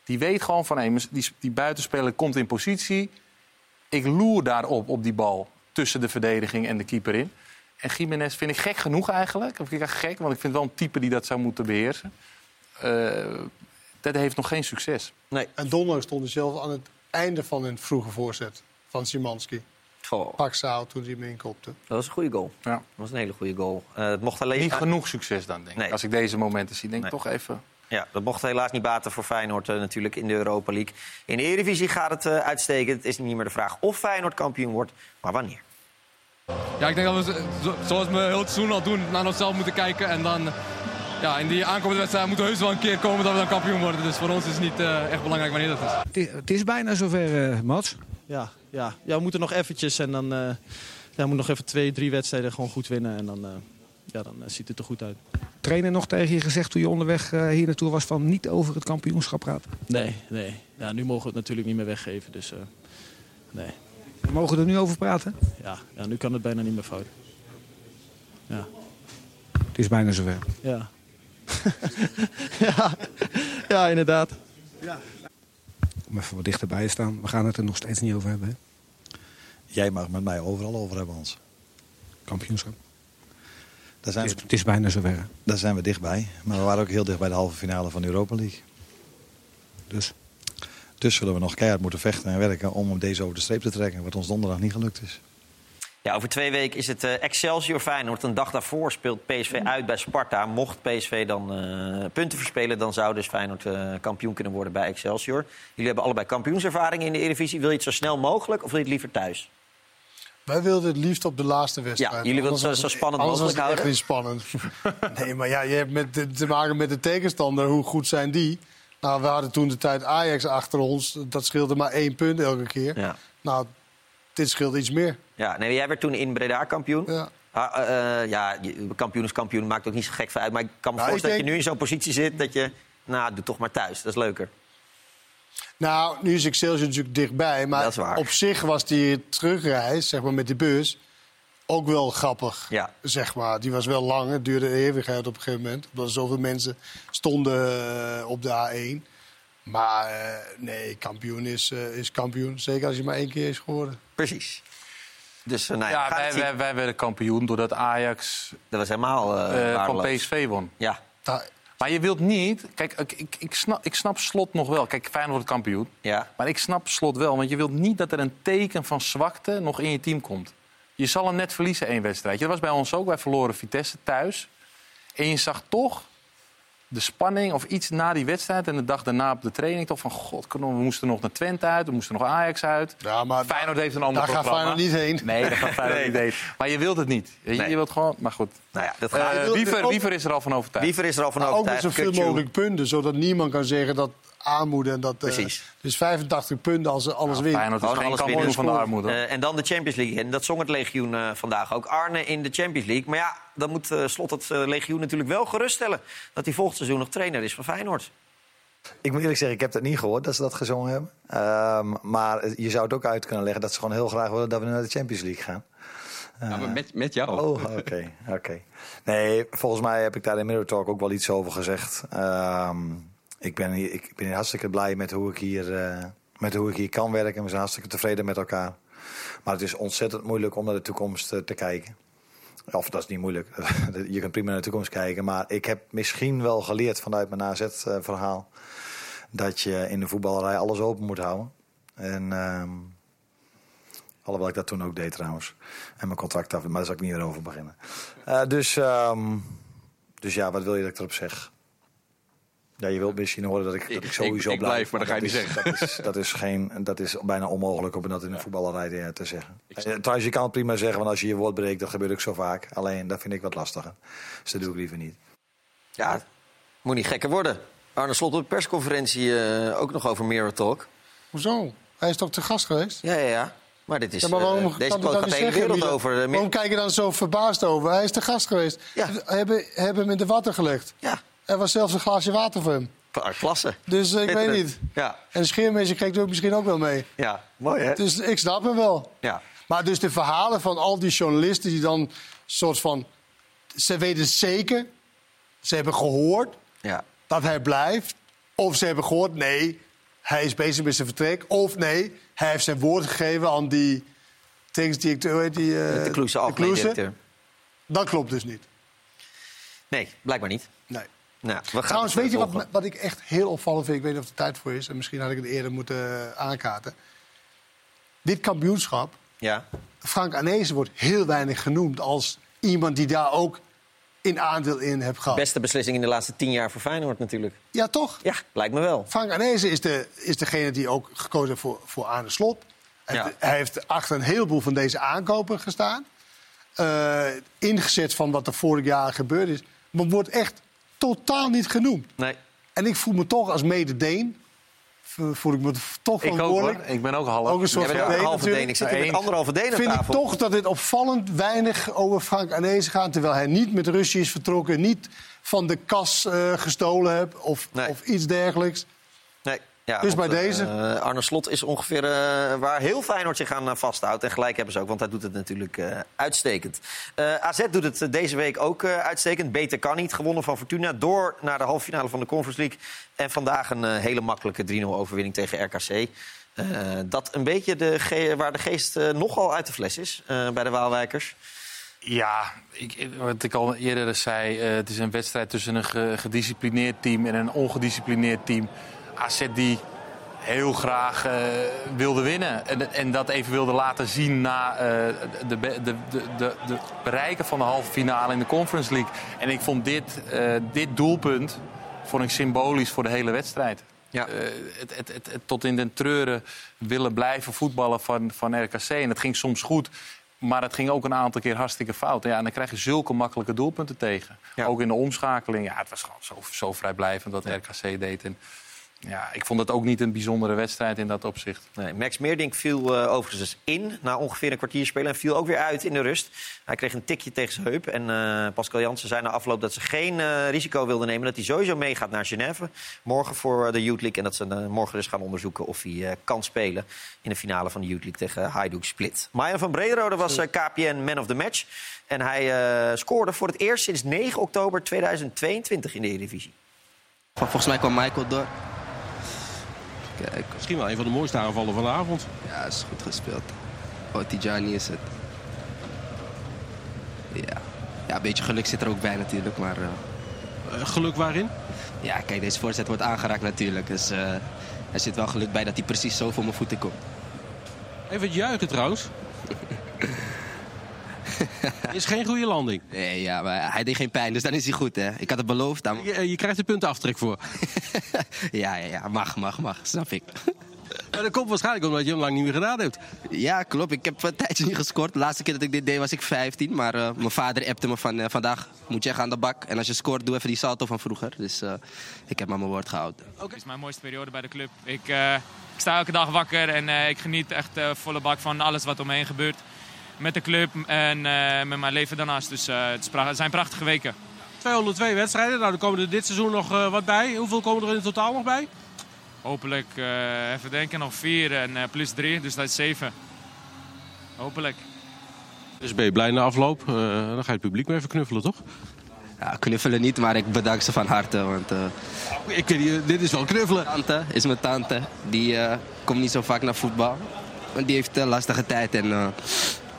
Die weet gewoon van... Hey, die, die buitenspeler komt in positie. Ik loer daarop, op die bal. Tussen de verdediging en de keeper in. En Jiménez vind ik gek genoeg eigenlijk. Of ik zeg gek, want ik vind wel een type die dat zou moeten beheersen. Eh, dat heeft nog geen succes. Nee. En donderdag stond hij zelf aan het einde van een vroege voorzet van Simanski. Goh, Pak Sao toen hij hem inkopte. dat was een goede goal. Ja. Dat was een hele goede goal. Eh, het mocht alleen... Niet genoeg succes dan, denk ik. Nee. Als ik deze momenten zie, denk ik Nee. toch even... Ja, dat mocht helaas niet baten voor Feyenoord eh, natuurlijk in de Europa League. In de Eredivisie gaat het eh, uitstekend. Het is niet meer de vraag of Feyenoord kampioen wordt, maar wanneer. Ja, ik denk dat we, zo- zoals we heel het seizoen al doen, naar onszelf moeten kijken. En dan ja, in die aankomende wedstrijd moeten we heus wel een keer komen dat we dan kampioen worden. Dus voor ons is het niet eh, echt belangrijk wanneer dat is. Het is, het is bijna zover, eh, Mats. Ja, ja. ja, we moeten nog eventjes en dan... eh ja, we moeten nog even twee, drie wedstrijden gewoon goed winnen. En dan, eh, ja, dan eh, ziet het er goed uit. Trainer nog tegen je gezegd toen je onderweg eh, hier naartoe was van niet over het kampioenschap praten. Nee, nee. Ja, nu mogen we het natuurlijk niet meer weggeven. Dus eh, nee. We mogen er nu over praten. Ja, ja, nu kan het bijna niet meer fout. Ja. Het is bijna zover. Ja. ja. ja, inderdaad. Om even wat dichterbij te staan. We gaan het er nog steeds niet over hebben. Hè? Jij mag met mij overal over hebben, Hans. Kampioenschap. Daar zijn het, is, we, het is bijna zover. daar zijn we dichtbij. Maar we waren ook heel dicht bij de halve finale van de Europa League. Dus? Dus zullen we nog keihard moeten vechten en werken om deze over de streep te trekken. Wat ons donderdag niet gelukt is. Ja, over twee weken is het uh, Excelsior Feyenoord. Een dag daarvoor speelt PSV uit bij Sparta. Mocht PSV dan uh, punten verspelen, dan zou dus Feyenoord uh, kampioen kunnen worden bij Excelsior. Jullie hebben allebei kampioenservaring in de Eredivisie. Wil je het zo snel mogelijk of wil je het liever thuis? Wij wilden het liefst op de laatste wedstrijd. Ja, jullie willen het zo, zo spannend mogelijk houden? niet spannend. nee, maar ja, je hebt met te maken met de tegenstander. Hoe goed zijn die? Nou, we hadden toen de tijd Ajax achter ons. Dat scheelde maar één punt elke keer. Ja. Nou, dit scheelt iets meer. Ja, nee, jij werd toen in Breda kampioen. Ja. Ah, uh, ja, kampioen is kampioen, maakt ook niet zo gek veel uit. Maar ik kan me Nou, voorstellen dat je nu in zo'n positie zit dat je... Nou, doe toch maar thuis, dat is leuker. Nou, nu is Excelsior natuurlijk dichtbij. Maar Dat is waar. op zich was die terugreis, zeg maar met de bus, ook wel grappig. Ja. Zeg maar. Die was wel lang, het duurde een eeuwigheid op een gegeven moment. Omdat er zoveel mensen stonden eh, op de A1. Maar eh, nee, kampioen is, eh, is kampioen. Zeker als je maar één keer is geworden. Precies. Dus uh, nou ja, wij, zien. wij, wij werden kampioen doordat Ajax Dat was helemaal eh, eh, van. PSV won. Ja. Maar je wilt niet... Kijk, ik, ik, ik, snap, ik snap Slot nog wel. Kijk, Feyenoord wordt kampioen. Ja. Maar ik snap Slot wel. Want je wilt niet dat er een teken van zwakte nog in je team komt. Je zal hem net verliezen, één wedstrijd. Dat was bij ons ook. Wij verloren Vitesse thuis. En je zag toch de spanning of iets na die wedstrijd... en de dag daarna op de training toch van... God, we moesten nog naar Twente uit, we moesten nog Ajax uit. Ja, maar Feyenoord heeft een ander daar gaat programma. Feyenoord niet heen. Nee, daar gaat Feyenoord Nee. niet heen. Maar je wilt het niet. Je, Nee. je wilt gewoon... Maar goed. Nou ja, dat gaat. wilt Wiever, ook- Wiever is er al van overtuigd. Wiever is er al van Maar ook met overtuigd. zoveel mogelijk punten. Zodat niemand kan zeggen dat armoede en dat... eh, Precies. dus 85 punten als ze alles Nou. Feyenoord is geen alles kampioen winnen. van de armoede. Eh, en dan de Champions League. En dat zong het legioen eh, vandaag ook. Arne in de Champions League. Maar ja, dan moet Slot het legioen natuurlijk wel geruststellen... dat hij volgend seizoen nog trainer is van Feyenoord. Ik moet eerlijk zeggen, ik heb dat niet gehoord dat ze dat gezongen hebben. Ehm, maar je zou het ook uit kunnen leggen dat ze gewoon heel graag willen dat we naar de Champions League gaan. Ja, maar met, met jou. Oh, oké. oké. Nee, volgens mij heb ik daar in Mirror Talk ook wel iets over gezegd. Ehm, ik, ben hier, ik ben hartstikke blij met hoe ik hier, eh, met hoe ik hier kan werken. We zijn hartstikke tevreden met elkaar. Maar het is ontzettend moeilijk om naar de toekomst eh, te kijken. Of dat is niet moeilijk. je kunt prima naar de toekomst kijken. Maar ik heb misschien wel geleerd vanuit mijn AZ-verhaal... dat je in de voetballerij alles open moet houden. En... ehm, Alhoewel ik dat toen ook deed trouwens. En mijn contract af, maar daar zal ik niet meer over beginnen. Eh, dus, ehm, dus ja, wat wil je dat ik erop zeg? Ja, je wilt misschien horen dat ik, dat ik sowieso ik blijf, maar dat ga je dat niet is- zeggen. Dat is, dat, is geen, dat is bijna onmogelijk om dat in de voetballerij eh, te zeggen. Eh, trouwens, je kan het prima zeggen, want als je je woord breekt, dat gebeurt ook zo vaak. Alleen, dat vind ik wat lastiger. Dus dat doe ik liever niet. Ja, het moet niet gekker worden. Arne Slot op de persconferentie eh, ook nog over Mirror Talk. Hoezo? Hij is toch te gast geweest? Ja, ja, ja. Maar dit is, Ja, maar waarom eh, deze hij gaat de hele wereld over. dat- Waarom kijk je dan zo verbaasd over? Hij is te gast geweest. Ja. Hebben, hebben hem in de water gelegd. Ja. Er was zelfs een glaasje water voor hem. Klasse. Dus eh, ik weet niet. Ja, En de scheermesje kreeg er misschien ook wel mee. ja. mooi hè? Dus ik snap hem wel. Ja. Maar dus de verhalen van al die journalisten die dan soort van... Ze weten zeker, ze hebben gehoord Ja. dat hij blijft. Of ze hebben gehoord, nee, hij is bezig met zijn vertrek. Of nee, hij heeft zijn woord gegeven aan die... Technisch hoe heet die? eh, De Kloese, algemeen directeur. Dat klopt dus niet. Nee, blijkbaar niet. Nee. Nou, we gaan Trouwens, weet je wat, wat ik echt heel opvallend vind? Ik weet niet of er tijd voor is. En misschien had ik het eerder moeten eh, aankaarten. Dit kampioenschap, Ja. Frank Arnezen wordt heel weinig genoemd als iemand die daar ook in aandeel in heeft gehad. Beste beslissing in de laatste tien jaar voor Feyenoord natuurlijk. Ja, toch? Ja, lijkt me wel. Frank Arnezen is, de, is degene die ook gekozen heeft voor, voor Arne Slot. Hij, Ja. heeft, hij heeft achter een heleboel van deze aankopen gestaan. Eh, ingezet van wat er vorig jaar gebeurd is. Maar wordt echt totaal niet genoemd. Nee. En ik voel me toch als mede-Deen... voel ik me toch Ik verantwoordelijk. hoor. Ik ben ook half. Ook een soort een halve. Deen. Ik zit hier met anderhalve Deen Vind ik toch dat dit opvallend weinig over Frank Arnezen gaat... terwijl hij niet met Rusje is vertrokken... niet van de kas eh, gestolen heeft of, Nee. of iets dergelijks. Ja, Dus bij eh, deze? eh, Arne Slot is ongeveer eh, waar heel Feyenoord zich aan eh, vasthoudt. En gelijk hebben ze ook, want hij doet het natuurlijk eh, uitstekend. Eh, AZ doet het deze week ook eh, uitstekend. Beter kan niet. Gewonnen van Fortuna. Door naar de halve finale van de Conference League. En vandaag een hele makkelijke 3-0 overwinning tegen RKC. Eh, dat een beetje de waar de geest nogal uit de fles is eh, bij de Waalwijkers. Ja, ik, wat ik al eerder zei, uh, het is een wedstrijd tussen een gedisciplineerd team en een ongedisciplineerd team. AZ die heel graag uh, wilde winnen. En, en, dat even wilde laten zien na uh, de, de, de, de, de bereiken van de halve finale in de Conference League. En ik vond dit, uh, dit doelpunt vond ik symbolisch voor de hele wedstrijd. Ja. Het, het, het, tot in den treuren willen blijven voetballen van, van RKC. En het ging soms goed. Maar het ging ook een aantal keer hartstikke fout. Ja, en dan krijg je zulke makkelijke doelpunten tegen. Ja. Ook in de omschakeling. Ja, het was gewoon zo, zo vrijblijvend wat RKC deed. En ja, ik vond het ook niet een bijzondere wedstrijd in dat opzicht. Nee, Max Meerdink viel uh, overigens in na ongeveer een kwartier spelen... en viel ook weer uit in de rust. Hij kreeg een tikje tegen zijn heup. En uh, Pascal Jansen zei na afloop dat ze geen uh, risico wilden nemen... dat hij sowieso meegaat naar Genève morgen voor de Youth League... en dat ze morgen dus gaan onderzoeken of hij kan spelen... in de finale van de Youth League tegen Hajduk Split. Marjan van Brederode was KPN Man of the Match. En hij scoorde voor het eerst sinds 9 oktober 2022 in de Eredivisie. Volgens mij kwam Michael door. Kijk. Misschien wel een van de mooiste aanvallen van de avond. Ja, is goed gespeeld. Oh, Tijani is het. Ja. ja, een beetje geluk zit er ook bij natuurlijk, maar... Uh... geluk waarin? Ja, kijk, deze voorzet wordt aangeraakt natuurlijk. Dus uh, er zit wel geluk bij dat hij precies zo voor mijn voeten komt. Even het juichen trouwens. is geen goede landing. Nee, ja, maar hij deed geen pijn, dus dan is hij goed, hè. Ik had het beloofd. Dan... Je, je krijgt er aftrek voor. ja, ja, ja, mag, mag, mag, snap ik. Maar dat komt waarschijnlijk omdat je hem lang niet meer gedaan hebt. Ja, klopt. Ik heb een tijdje niet gescoord. De laatste keer dat ik dit deed was ik 15. Maar uh, mijn vader appte me van uh, vandaag moet je echt aan de bak. En als je scoort, doe even die salto van vroeger. Dus uh, ik heb maar mijn woord gehouden. Okay. Het is mijn mooiste periode bij de club. Ik, ik sta elke dag wakker en ik geniet echt volle bak van alles wat om me heen gebeurt met de club en uh, met mijn leven daarnaast. Dus uh, het, het, zijn prachtige weken. 202 wedstrijden, nou, er komen er dit seizoen nog uh, wat bij. Hoeveel komen er in totaal nog bij? Hopelijk, even denken, nog vier en plus drie, dus dat is zeven. Hopelijk. Dus ben je blij na afloop? dan ga je het publiek mee even knuffelen, toch? Ja, knuffelen niet, maar ik bedank ze van harte. Want, ik weet dit is wel knuffelen. Tante is mijn tante. Die komt niet zo vaak naar voetbal. Die heeft een lastige tijd en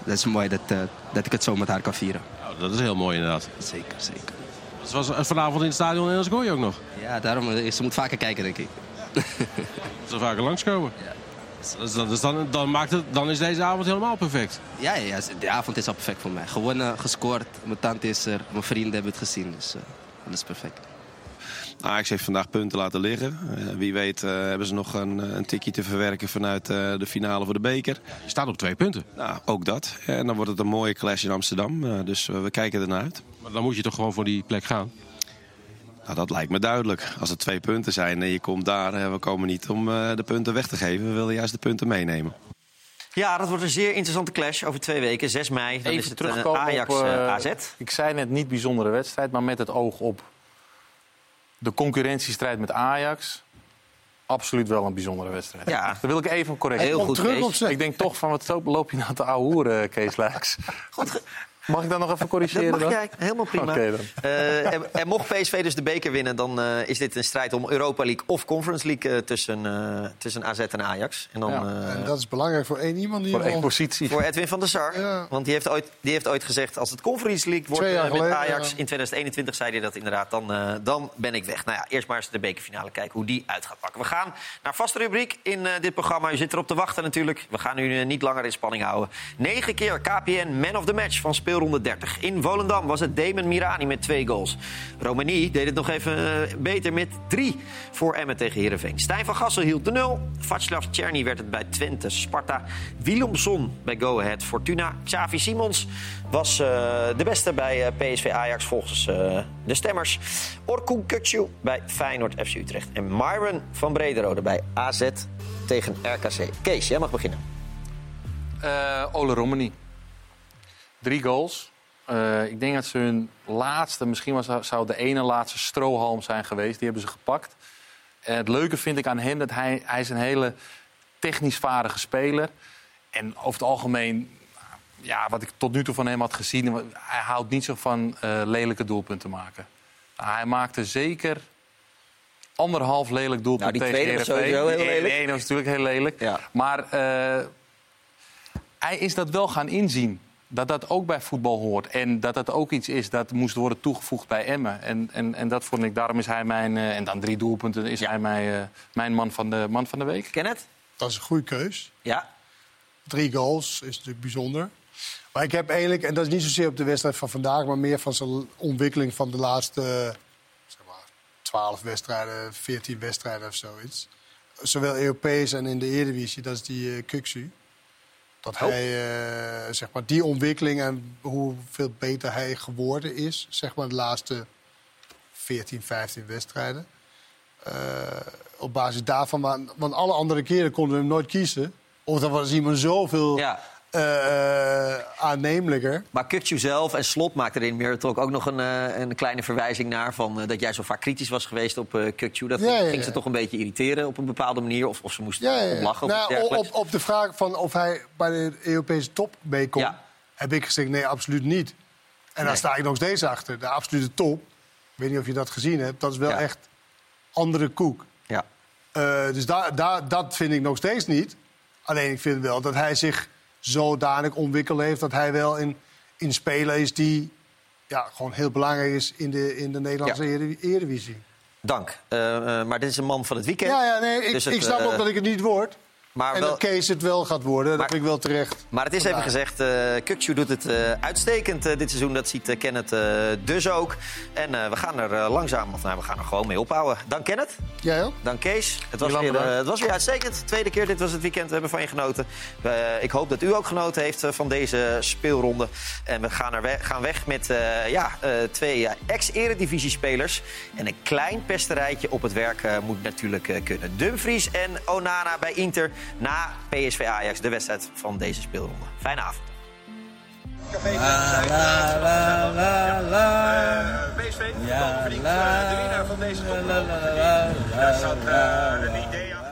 dat is mooi dat, uh, dat ik het zo met haar kan vieren. Oh, dat is heel mooi inderdaad. Zeker, zeker. Het was vanavond in het stadion in Elsgooi ook nog. Ja, daarom. Eh, ze moet vaker kijken, denk ik. Ze vaker langskomen. Ja. Dus, dus dan, dan, maakt het, dan is deze avond helemaal perfect. Ja, ja, de avond is al perfect voor mij. Gewonnen, gescoord. Mijn tante is er. Mijn vrienden hebben het gezien. Dus uh, dat is perfect. Ajax heeft vandaag punten laten liggen. Uh, wie weet uh, hebben ze nog een, een tikje te verwerken vanuit uh, de finale voor de beker. Je staat op twee punten. Nou, ook dat. En dan wordt het een mooie clash in Amsterdam. dus we kijken ernaar uit. Maar dan moet je toch gewoon voor die plek gaan? Nou, dat lijkt me duidelijk. Als er twee punten zijn en je komt daar, we komen niet om de punten weg te geven. We willen juist de punten meenemen. Ja, dat wordt een zeer interessante clash over twee weken. 6 mei, dan Even is het Ajax-AZ. ik zei net niet bijzondere wedstrijd, maar met het oog op de concurrentiestrijd met Ajax. Absoluut wel een bijzondere wedstrijd. Ja. Daar wil ik even correct. Heel goed, Kees. Ik denk toch van, wat loop je nou te ouwe Kees Luijks? Goed, Mag ik dan nog even corrigeren? Dat mag jij, helemaal prima. Okay, dan. Uh, en, en, mocht PSV dus de beker winnen, dan uh, is dit een strijd om Europa League of Conference League uh, tussen, tussen AZ en Ajax. En, dan, ja. en dat is belangrijk voor één iemand. Voor één positie. Voor Edwin van der Sar. Ja. Want die heeft, ooit, die heeft ooit gezegd, als het Conference League wordt met Ajax in 2021, zei hij dat inderdaad, dan, dan ben ik weg. Nou ja, eerst maar eens de bekerfinale kijken hoe die uit gaat pakken. We gaan naar vaste rubriek in dit programma. U zit erop te wachten natuurlijk. We gaan u niet langer in spanning houden. Negen keer KPN Man of the Match van speelronde 30. In Volendam was het Damon Mirani met twee goals. Romani deed het nog even beter met drie voor Emmen tegen Heerenveen. Stijn van Gassel hield de nul. Václav Czerny werd het bij Twente, Sparta. Willemson bij Go Ahead Fortuna. Xavi Simons was de beste bij PSV Ajax volgens de stemmers. Orkun Kutsu bij Feyenoord FC Utrecht. En Myron van Brederode bij AZ tegen RKC. Kees, jij mag beginnen. Ole Romani. Drie goals. Uh, ik denk dat ze hun laatste, misschien was, zou de ene laatste strohalm zijn geweest. Die hebben ze gepakt. En het leuke vind ik aan hem dat hij, hij is een hele technisch vaardige speler. En over het algemeen, ja, wat ik tot nu toe van hem had gezien... hij houdt niet zo van uh, lelijke doelpunten maken. hij maakte zeker anderhalf lelijk doelpunt nou, tegen Heerenveen. sowieso heel lelijk. Nee, dat was natuurlijk heel lelijk. Ja. Maar uh, hij is dat wel gaan inzien dat dat ook bij voetbal hoort. En dat dat ook iets is dat moest worden toegevoegd bij Emmen. En, en, en dat vond ik, daarom is hij mijn... Uh, en dan drie doelpunten is hij mijn, uh, mijn man, van de, man van de week. Kenneth? Dat is een goede keus. Ja. Drie goals is natuurlijk bijzonder. Maar ik heb eigenlijk, en dat is niet zozeer op de wedstrijd van vandaag... maar meer van zijn ontwikkeling van de laatste zeg maar, 12 wedstrijden, 14 wedstrijden of zoiets. Zowel Europees en in de Eredivisie, dat is die uh, Kuksu. Dat hij, uh, zeg maar, die ontwikkeling en hoeveel beter hij geworden is, zeg maar, de laatste 14, 15 wedstrijden. Uh, op basis daarvan, want alle andere keren konden we hem nooit kiezen. Of dan was iemand zoveel ja. Uh, aannemelijker. Maar Kukcu zelf en Slot maakte er in Meritok ook nog een, uh, een kleine verwijzing naar... Van, uh, dat jij zo vaak kritisch was geweest op uh, Kukcu. Dat ja, ja, ging ze toch een beetje irriteren op een bepaalde manier? Of, of ze moesten ja, lachen? Nou, op, op, de vraag van of hij bij de Europese top mee kon... heb ik gezegd, nee, absoluut niet. En nee. daar sta ik nog steeds achter. De absolute top, ik weet niet of je dat gezien hebt... dat is wel echt andere koek. Ja. dus daar, daar, dat vind ik nog steeds niet. Alleen ik vind wel dat hij zich zodanig ontwikkeld heeft dat hij wel in, in spelen is die ja, gewoon heel belangrijk is in de, in de Nederlandse ja. Eredivisie. Dank. Uh, uh, maar dit is een man van het weekend. Ja, ja nee, ik, dus het, ik snap uh, ook dat ik het niet word. Maar en wel... dat Kees het wel gaat worden, maar, dat vind ik wel terecht. Maar het is even gezegd, uh, Kukju doet het uh, uitstekend uh, dit seizoen. Dat ziet Kenneth dus ook. En we gaan er langzaam, of nou, we gaan er gewoon mee ophouden. Dank Kenneth. Jij ook. Dank Kees. Het was, weer, het was weer uitstekend. Tweede keer, dit was het weekend. We hebben van je genoten. ik hoop dat u ook genoten heeft van deze speelronde. En we gaan, er weg, gaan weg met ja, twee ex-eredivisie-spelers. En een klein pesterijtje op het werk moet natuurlijk kunnen. Dumfries en Onana bij Inter na PSV Ajax, de wedstrijd van deze speelronde. Fijne avond. La, la, la, la, la. PSV, ja, verdient de winnaar van deze top. Daar staat